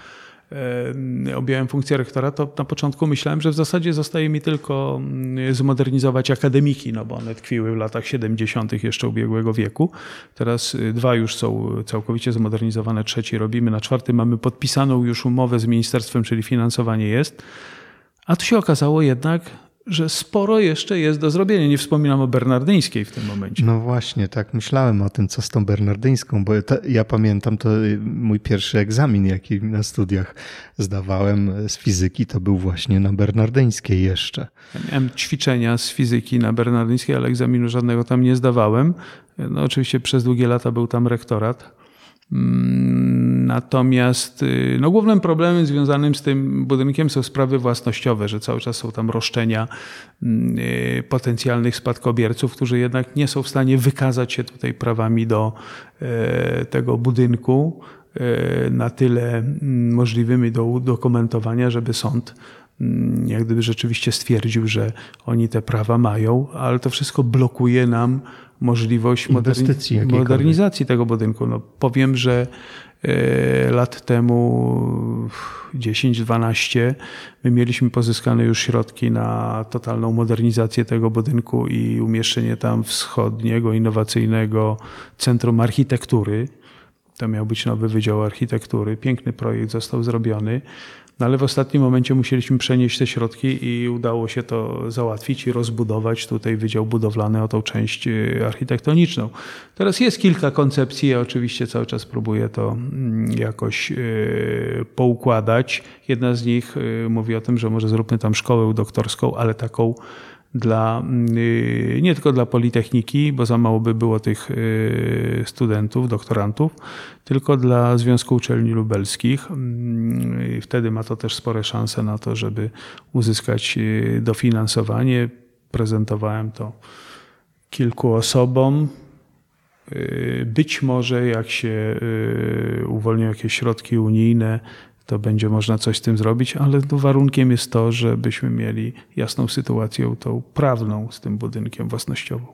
objąłem funkcję rektora, to na początku myślałem, że w zasadzie zostaje mi tylko mm, zmodernizować akademiki, no bo one tkwiły w latach 70. jeszcze ubiegłego wieku. Teraz y, dwa już są całkowicie zmodernizowane, trzeci robimy, na czwarty mamy podpisaną już umowę z ministerstwem, czyli finansowanie jest. A tu się okazało jednak, że sporo jeszcze jest do zrobienia. Nie wspominam o bernardyńskiej w tym momencie. No właśnie, tak myślałem o tym, co z tą bernardyńską, bo ja pamiętam to mój pierwszy egzamin, jaki na studiach zdawałem z fizyki, to był właśnie na bernardyńskiej jeszcze. Ja miałem ćwiczenia z fizyki na bernardyńskiej, ale egzaminu żadnego tam nie zdawałem. No oczywiście przez długie lata był tam rektorat. Mm, natomiast y, no, głównym problemem związanym z tym budynkiem są sprawy własnościowe, że cały czas są tam roszczenia mm, y, potencjalnych spadkobierców, którzy jednak nie są w stanie wykazać się tutaj prawami do e, tego budynku e, na tyle mm, możliwymi do udokumentowania, żeby sąd jak gdyby rzeczywiście stwierdził, że oni te prawa mają, ale to wszystko blokuje nam możliwość modernizacji, tego budynku. No, powiem, że lat temu 10-12 my mieliśmy pozyskane już środki na totalną modernizację tego budynku i umieszczenie tam wschodniego, innowacyjnego Centrum Architektury. To miał być nowy Wydział Architektury. Piękny projekt został zrobiony. No ale w ostatnim momencie musieliśmy przenieść te środki i udało się to załatwić i rozbudować tutaj Wydział Budowlany o tą część y, architektoniczną. Teraz jest kilka koncepcji, ja oczywiście cały czas próbuję to mm, jakoś y, poukładać. Jedna z nich y, mówi o tym, że może zróbmy tam szkołę doktorską, ale taką dla, y, nie tylko dla Politechniki, bo za mało by było tych y, studentów, doktorantów, tylko dla Związku Uczelni Lubelskich. Mm, wtedy ma to też spore szanse na to, żeby uzyskać y, dofinansowanie. Prezentowałem to kilku osobom. Być może jak się uwolnią jakieś środki unijne, to będzie można coś z tym zrobić, ale warunkiem jest to, żebyśmy mieli jasną sytuację tą prawną z tym budynkiem własnościową.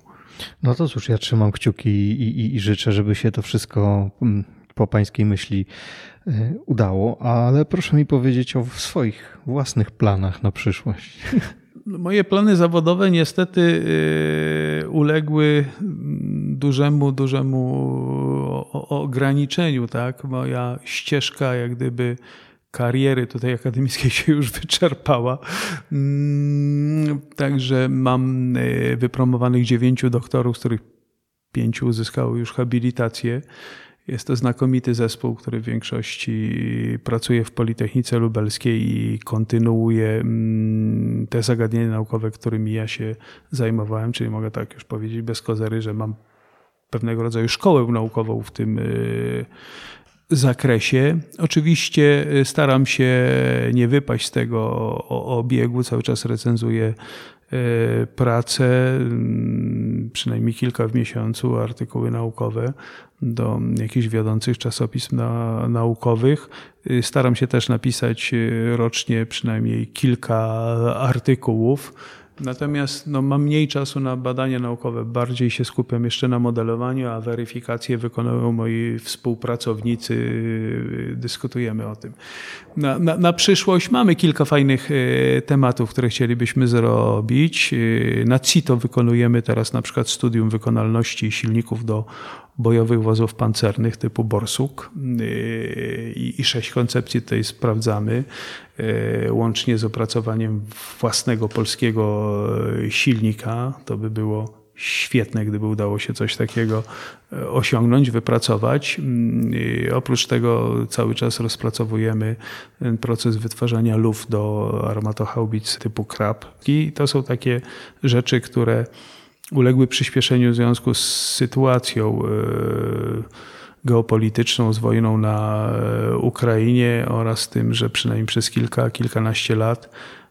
No to cóż, ja trzymam kciuki i, i, i życzę, żeby się to wszystko mm, po pańskiej myśli y, udało, ale proszę mi powiedzieć o swoich własnych planach na przyszłość. [LAUGHS] Moje plany zawodowe niestety y, uległy dużemu, dużemu ograniczeniu, tak? Moja ścieżka jak gdyby kariery tutaj akademickiej się już wyczerpała. Mm, także mam y, wypromowanych dziewięciu doktorów, z których pięciu uzyskało już habilitację. Jest to znakomity zespół, który w większości pracuje w Politechnice Lubelskiej i kontynuuje mm, te zagadnienia naukowe, którymi ja się zajmowałem, czyli mogę tak już powiedzieć bez kozery, że mam pewnego rodzaju szkołę naukową w tym y, zakresie. Oczywiście y, staram się nie wypaść z tego obiegu, cały czas recenzuję y, pracę, mm, przynajmniej kilka w miesiącu, artykuły naukowe do jakichś wiodących czasopism na, naukowych. Staram się też napisać rocznie przynajmniej kilka artykułów Natomiast no, mam mniej czasu na badania naukowe, bardziej się skupiam jeszcze na modelowaniu, a weryfikacje wykonują moi współpracownicy, dyskutujemy o tym. Na, na, na przyszłość mamy kilka fajnych e, tematów, które chcielibyśmy zrobić. E, na CITO wykonujemy teraz na przykład studium wykonalności silników do bojowych wozów pancernych typu Borsuk yy, i sześć koncepcji tutaj sprawdzamy, yy, łącznie z opracowaniem własnego polskiego silnika. To by było świetne, gdyby udało się coś takiego yy, osiągnąć, wypracować. Oprócz tego cały czas rozpracowujemy proces wytwarzania luf do armatohaubic typu krab. I to są takie rzeczy, które uległy przyspieszeniu w związku z sytuacją e, geopolityczną, z wojną na e, Ukrainie oraz tym, że przynajmniej przez kilka, kilkanaście lat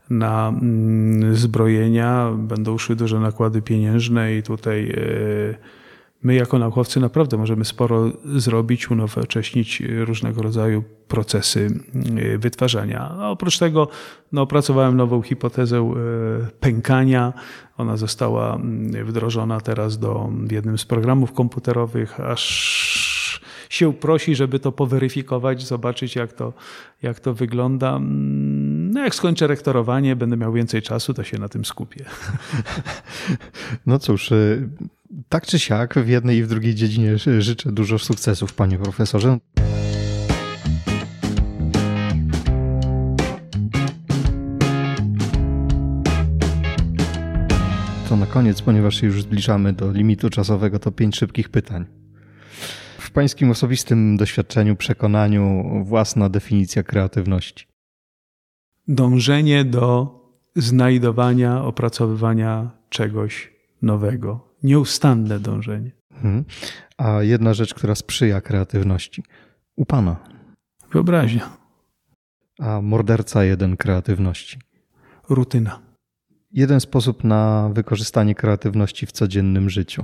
na mm, zbrojenia będą szły duże nakłady pieniężne i tutaj e, my jako naukowcy naprawdę możemy sporo zrobić, unowocześnić różnego rodzaju procesy y, wytwarzania. A oprócz tego no, opracowałem nową hipotezę y, pękania. Ona została mm, wdrożona teraz do jednym z programów komputerowych, aż się prosi, żeby to poweryfikować, zobaczyć jak to, jak to wygląda. Mm, no jak skończę rektorowanie, będę miał więcej czasu, to się na tym skupię. [LAUGHS] No cóż, y, tak czy siak, w jednej i w drugiej dziedzinie życzę dużo sukcesów, panie profesorze. To na koniec, ponieważ już zbliżamy do limitu czasowego, to pięć szybkich pytań. W pańskim osobistym doświadczeniu, przekonaniu, własna definicja kreatywności? Dążenie do znajdowania, opracowywania czegoś nowego, nieustanne dążenie. Hmm. A jedna rzecz, która sprzyja kreatywności. U Pana. Wyobraźnia. A morderca jeden kreatywności. Rutyna. Jeden sposób na wykorzystanie kreatywności w codziennym życiu.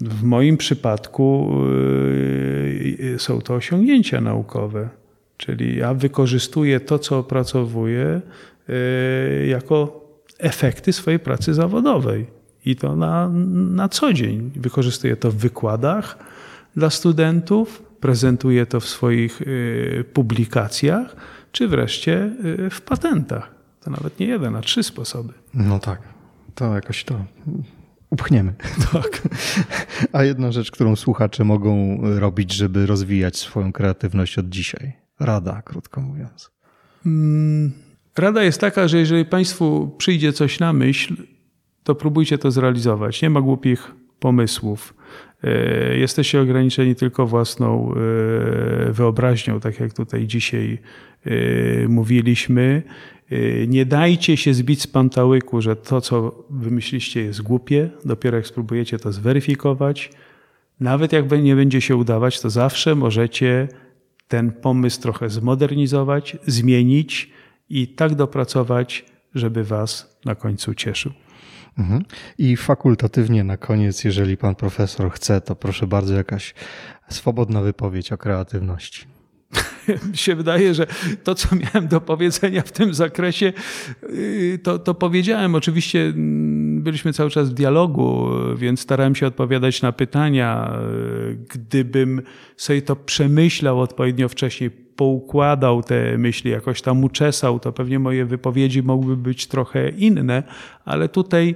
W moim przypadku yy, są to osiągnięcia naukowe. Czyli ja wykorzystuję to, co opracowuję, yy, jako efekty swojej pracy zawodowej. I to na, na co dzień. Wykorzystuję to w wykładach dla studentów, prezentuję to w swoich y, publikacjach, czy wreszcie y, w patentach. To nawet nie jeden, a trzy sposoby. No tak, to jakoś to upchniemy. [LAUGHS] Tak. A jedna rzecz, którą słuchacze mogą robić, żeby rozwijać swoją kreatywność od dzisiaj. Rada, krótko mówiąc. Mm, rada jest taka, że jeżeli Państwu przyjdzie coś na myśl, to próbujcie to zrealizować. Nie ma głupich pomysłów. E, jesteście ograniczeni tylko własną e, wyobraźnią, tak jak tutaj dzisiaj e, mówiliśmy. Nie dajcie się zbić z pantałyku, że to, co wymyśliście, jest głupie. Dopiero jak spróbujecie to zweryfikować, nawet jak nie będzie się udawać, to zawsze możecie ten pomysł trochę zmodernizować, zmienić i tak dopracować, żeby Was na końcu cieszył. Mhm. I fakultatywnie na koniec, jeżeli pan profesor chce, to proszę bardzo jakaś swobodna wypowiedź o kreatywności. [LAUGHS] Mi się wydaje, że to, co miałem do powiedzenia w tym zakresie, y, to, to powiedziałem. Oczywiście mm, byliśmy cały czas w dialogu, więc starałem się odpowiadać na pytania. Gdybym sobie to przemyślał odpowiednio wcześniej, poukładał te myśli, jakoś tam uczesał, to pewnie moje wypowiedzi mogłyby być trochę inne, ale tutaj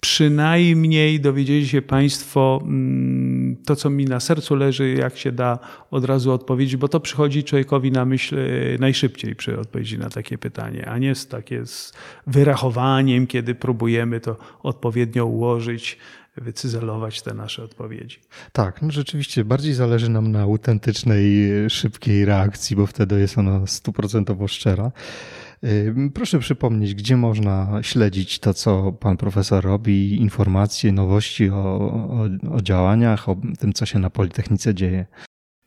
przynajmniej dowiedzieli się Państwo mm, to, co mi na sercu leży, jak się da od razu odpowiedzieć, bo to przychodzi człowiekowi na myśl e, najszybciej przy odpowiedzi na takie pytanie, a nie z takie z wyrachowaniem, kiedy próbujemy to odpowiednio ułożyć wycyzelować te nasze odpowiedzi. Tak, no rzeczywiście bardziej zależy nam na autentycznej, szybkiej reakcji, bo wtedy jest ona stuprocentowo szczera. Proszę przypomnieć, gdzie można śledzić to, co pan profesor robi, informacje, nowości o, o, o działaniach, o tym, co się na Politechnice dzieje.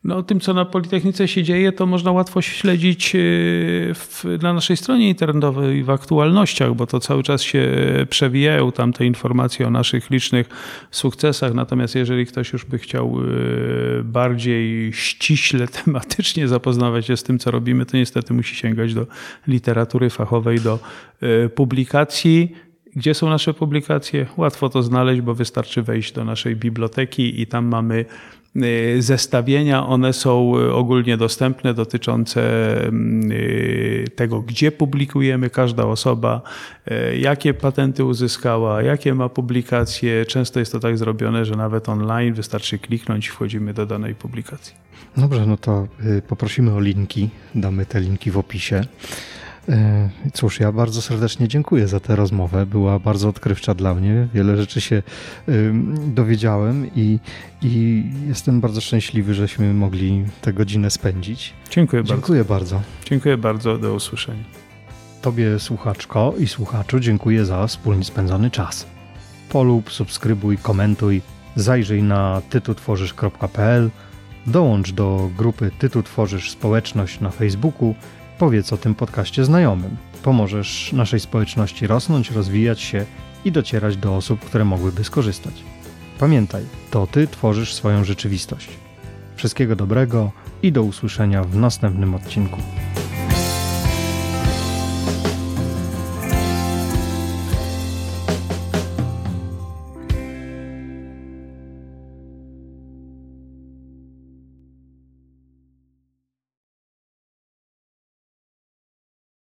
No, tym, co na Politechnice się dzieje, to można łatwo śledzić e, w, na naszej stronie internetowej w aktualnościach, bo to cały czas się przewijają tam te informacje o naszych licznych sukcesach. Natomiast jeżeli ktoś już by chciał e, bardziej ściśle, [LAUGHS] tematycznie zapoznawać się z tym, co robimy, to niestety musi sięgać do literatury fachowej, do e, publikacji. Gdzie są nasze publikacje? Łatwo to znaleźć, bo wystarczy wejść do naszej biblioteki i tam mamy Y, zestawienia, one są y, ogólnie dostępne, dotyczące y, tego, gdzie publikujemy każda osoba, jakie patenty uzyskała, jakie ma publikacje. Często jest to tak zrobione, że nawet online wystarczy kliknąć i wchodzimy do danej publikacji. Dobrze, no to poprosimy o linki, damy te linki w opisie. E, cóż, ja bardzo serdecznie dziękuję za tę rozmowę. Była bardzo odkrywcza dla mnie. Wiele rzeczy się dowiedziałem i, i jestem bardzo szczęśliwy, żeśmy mogli tę godzinę spędzić. Dziękuję bardzo. Dziękuję bardzo. Dziękuję bardzo. Do usłyszenia. Tobie, słuchaczko i słuchaczu, dziękuję za wspólnie spędzony czas. Polub, subskrybuj, komentuj, zajrzyj na tytutworzysz.pl, dołącz do grupy Tytu Tworzysz Społeczność na Facebooku Powiedz o tym podcaście znajomym. Pomożesz naszej społeczności rosnąć, rozwijać się i docierać do osób, które mogłyby skorzystać. Pamiętaj, to Ty tworzysz swoją rzeczywistość. Wszystkiego dobrego i do usłyszenia w następnym odcinku.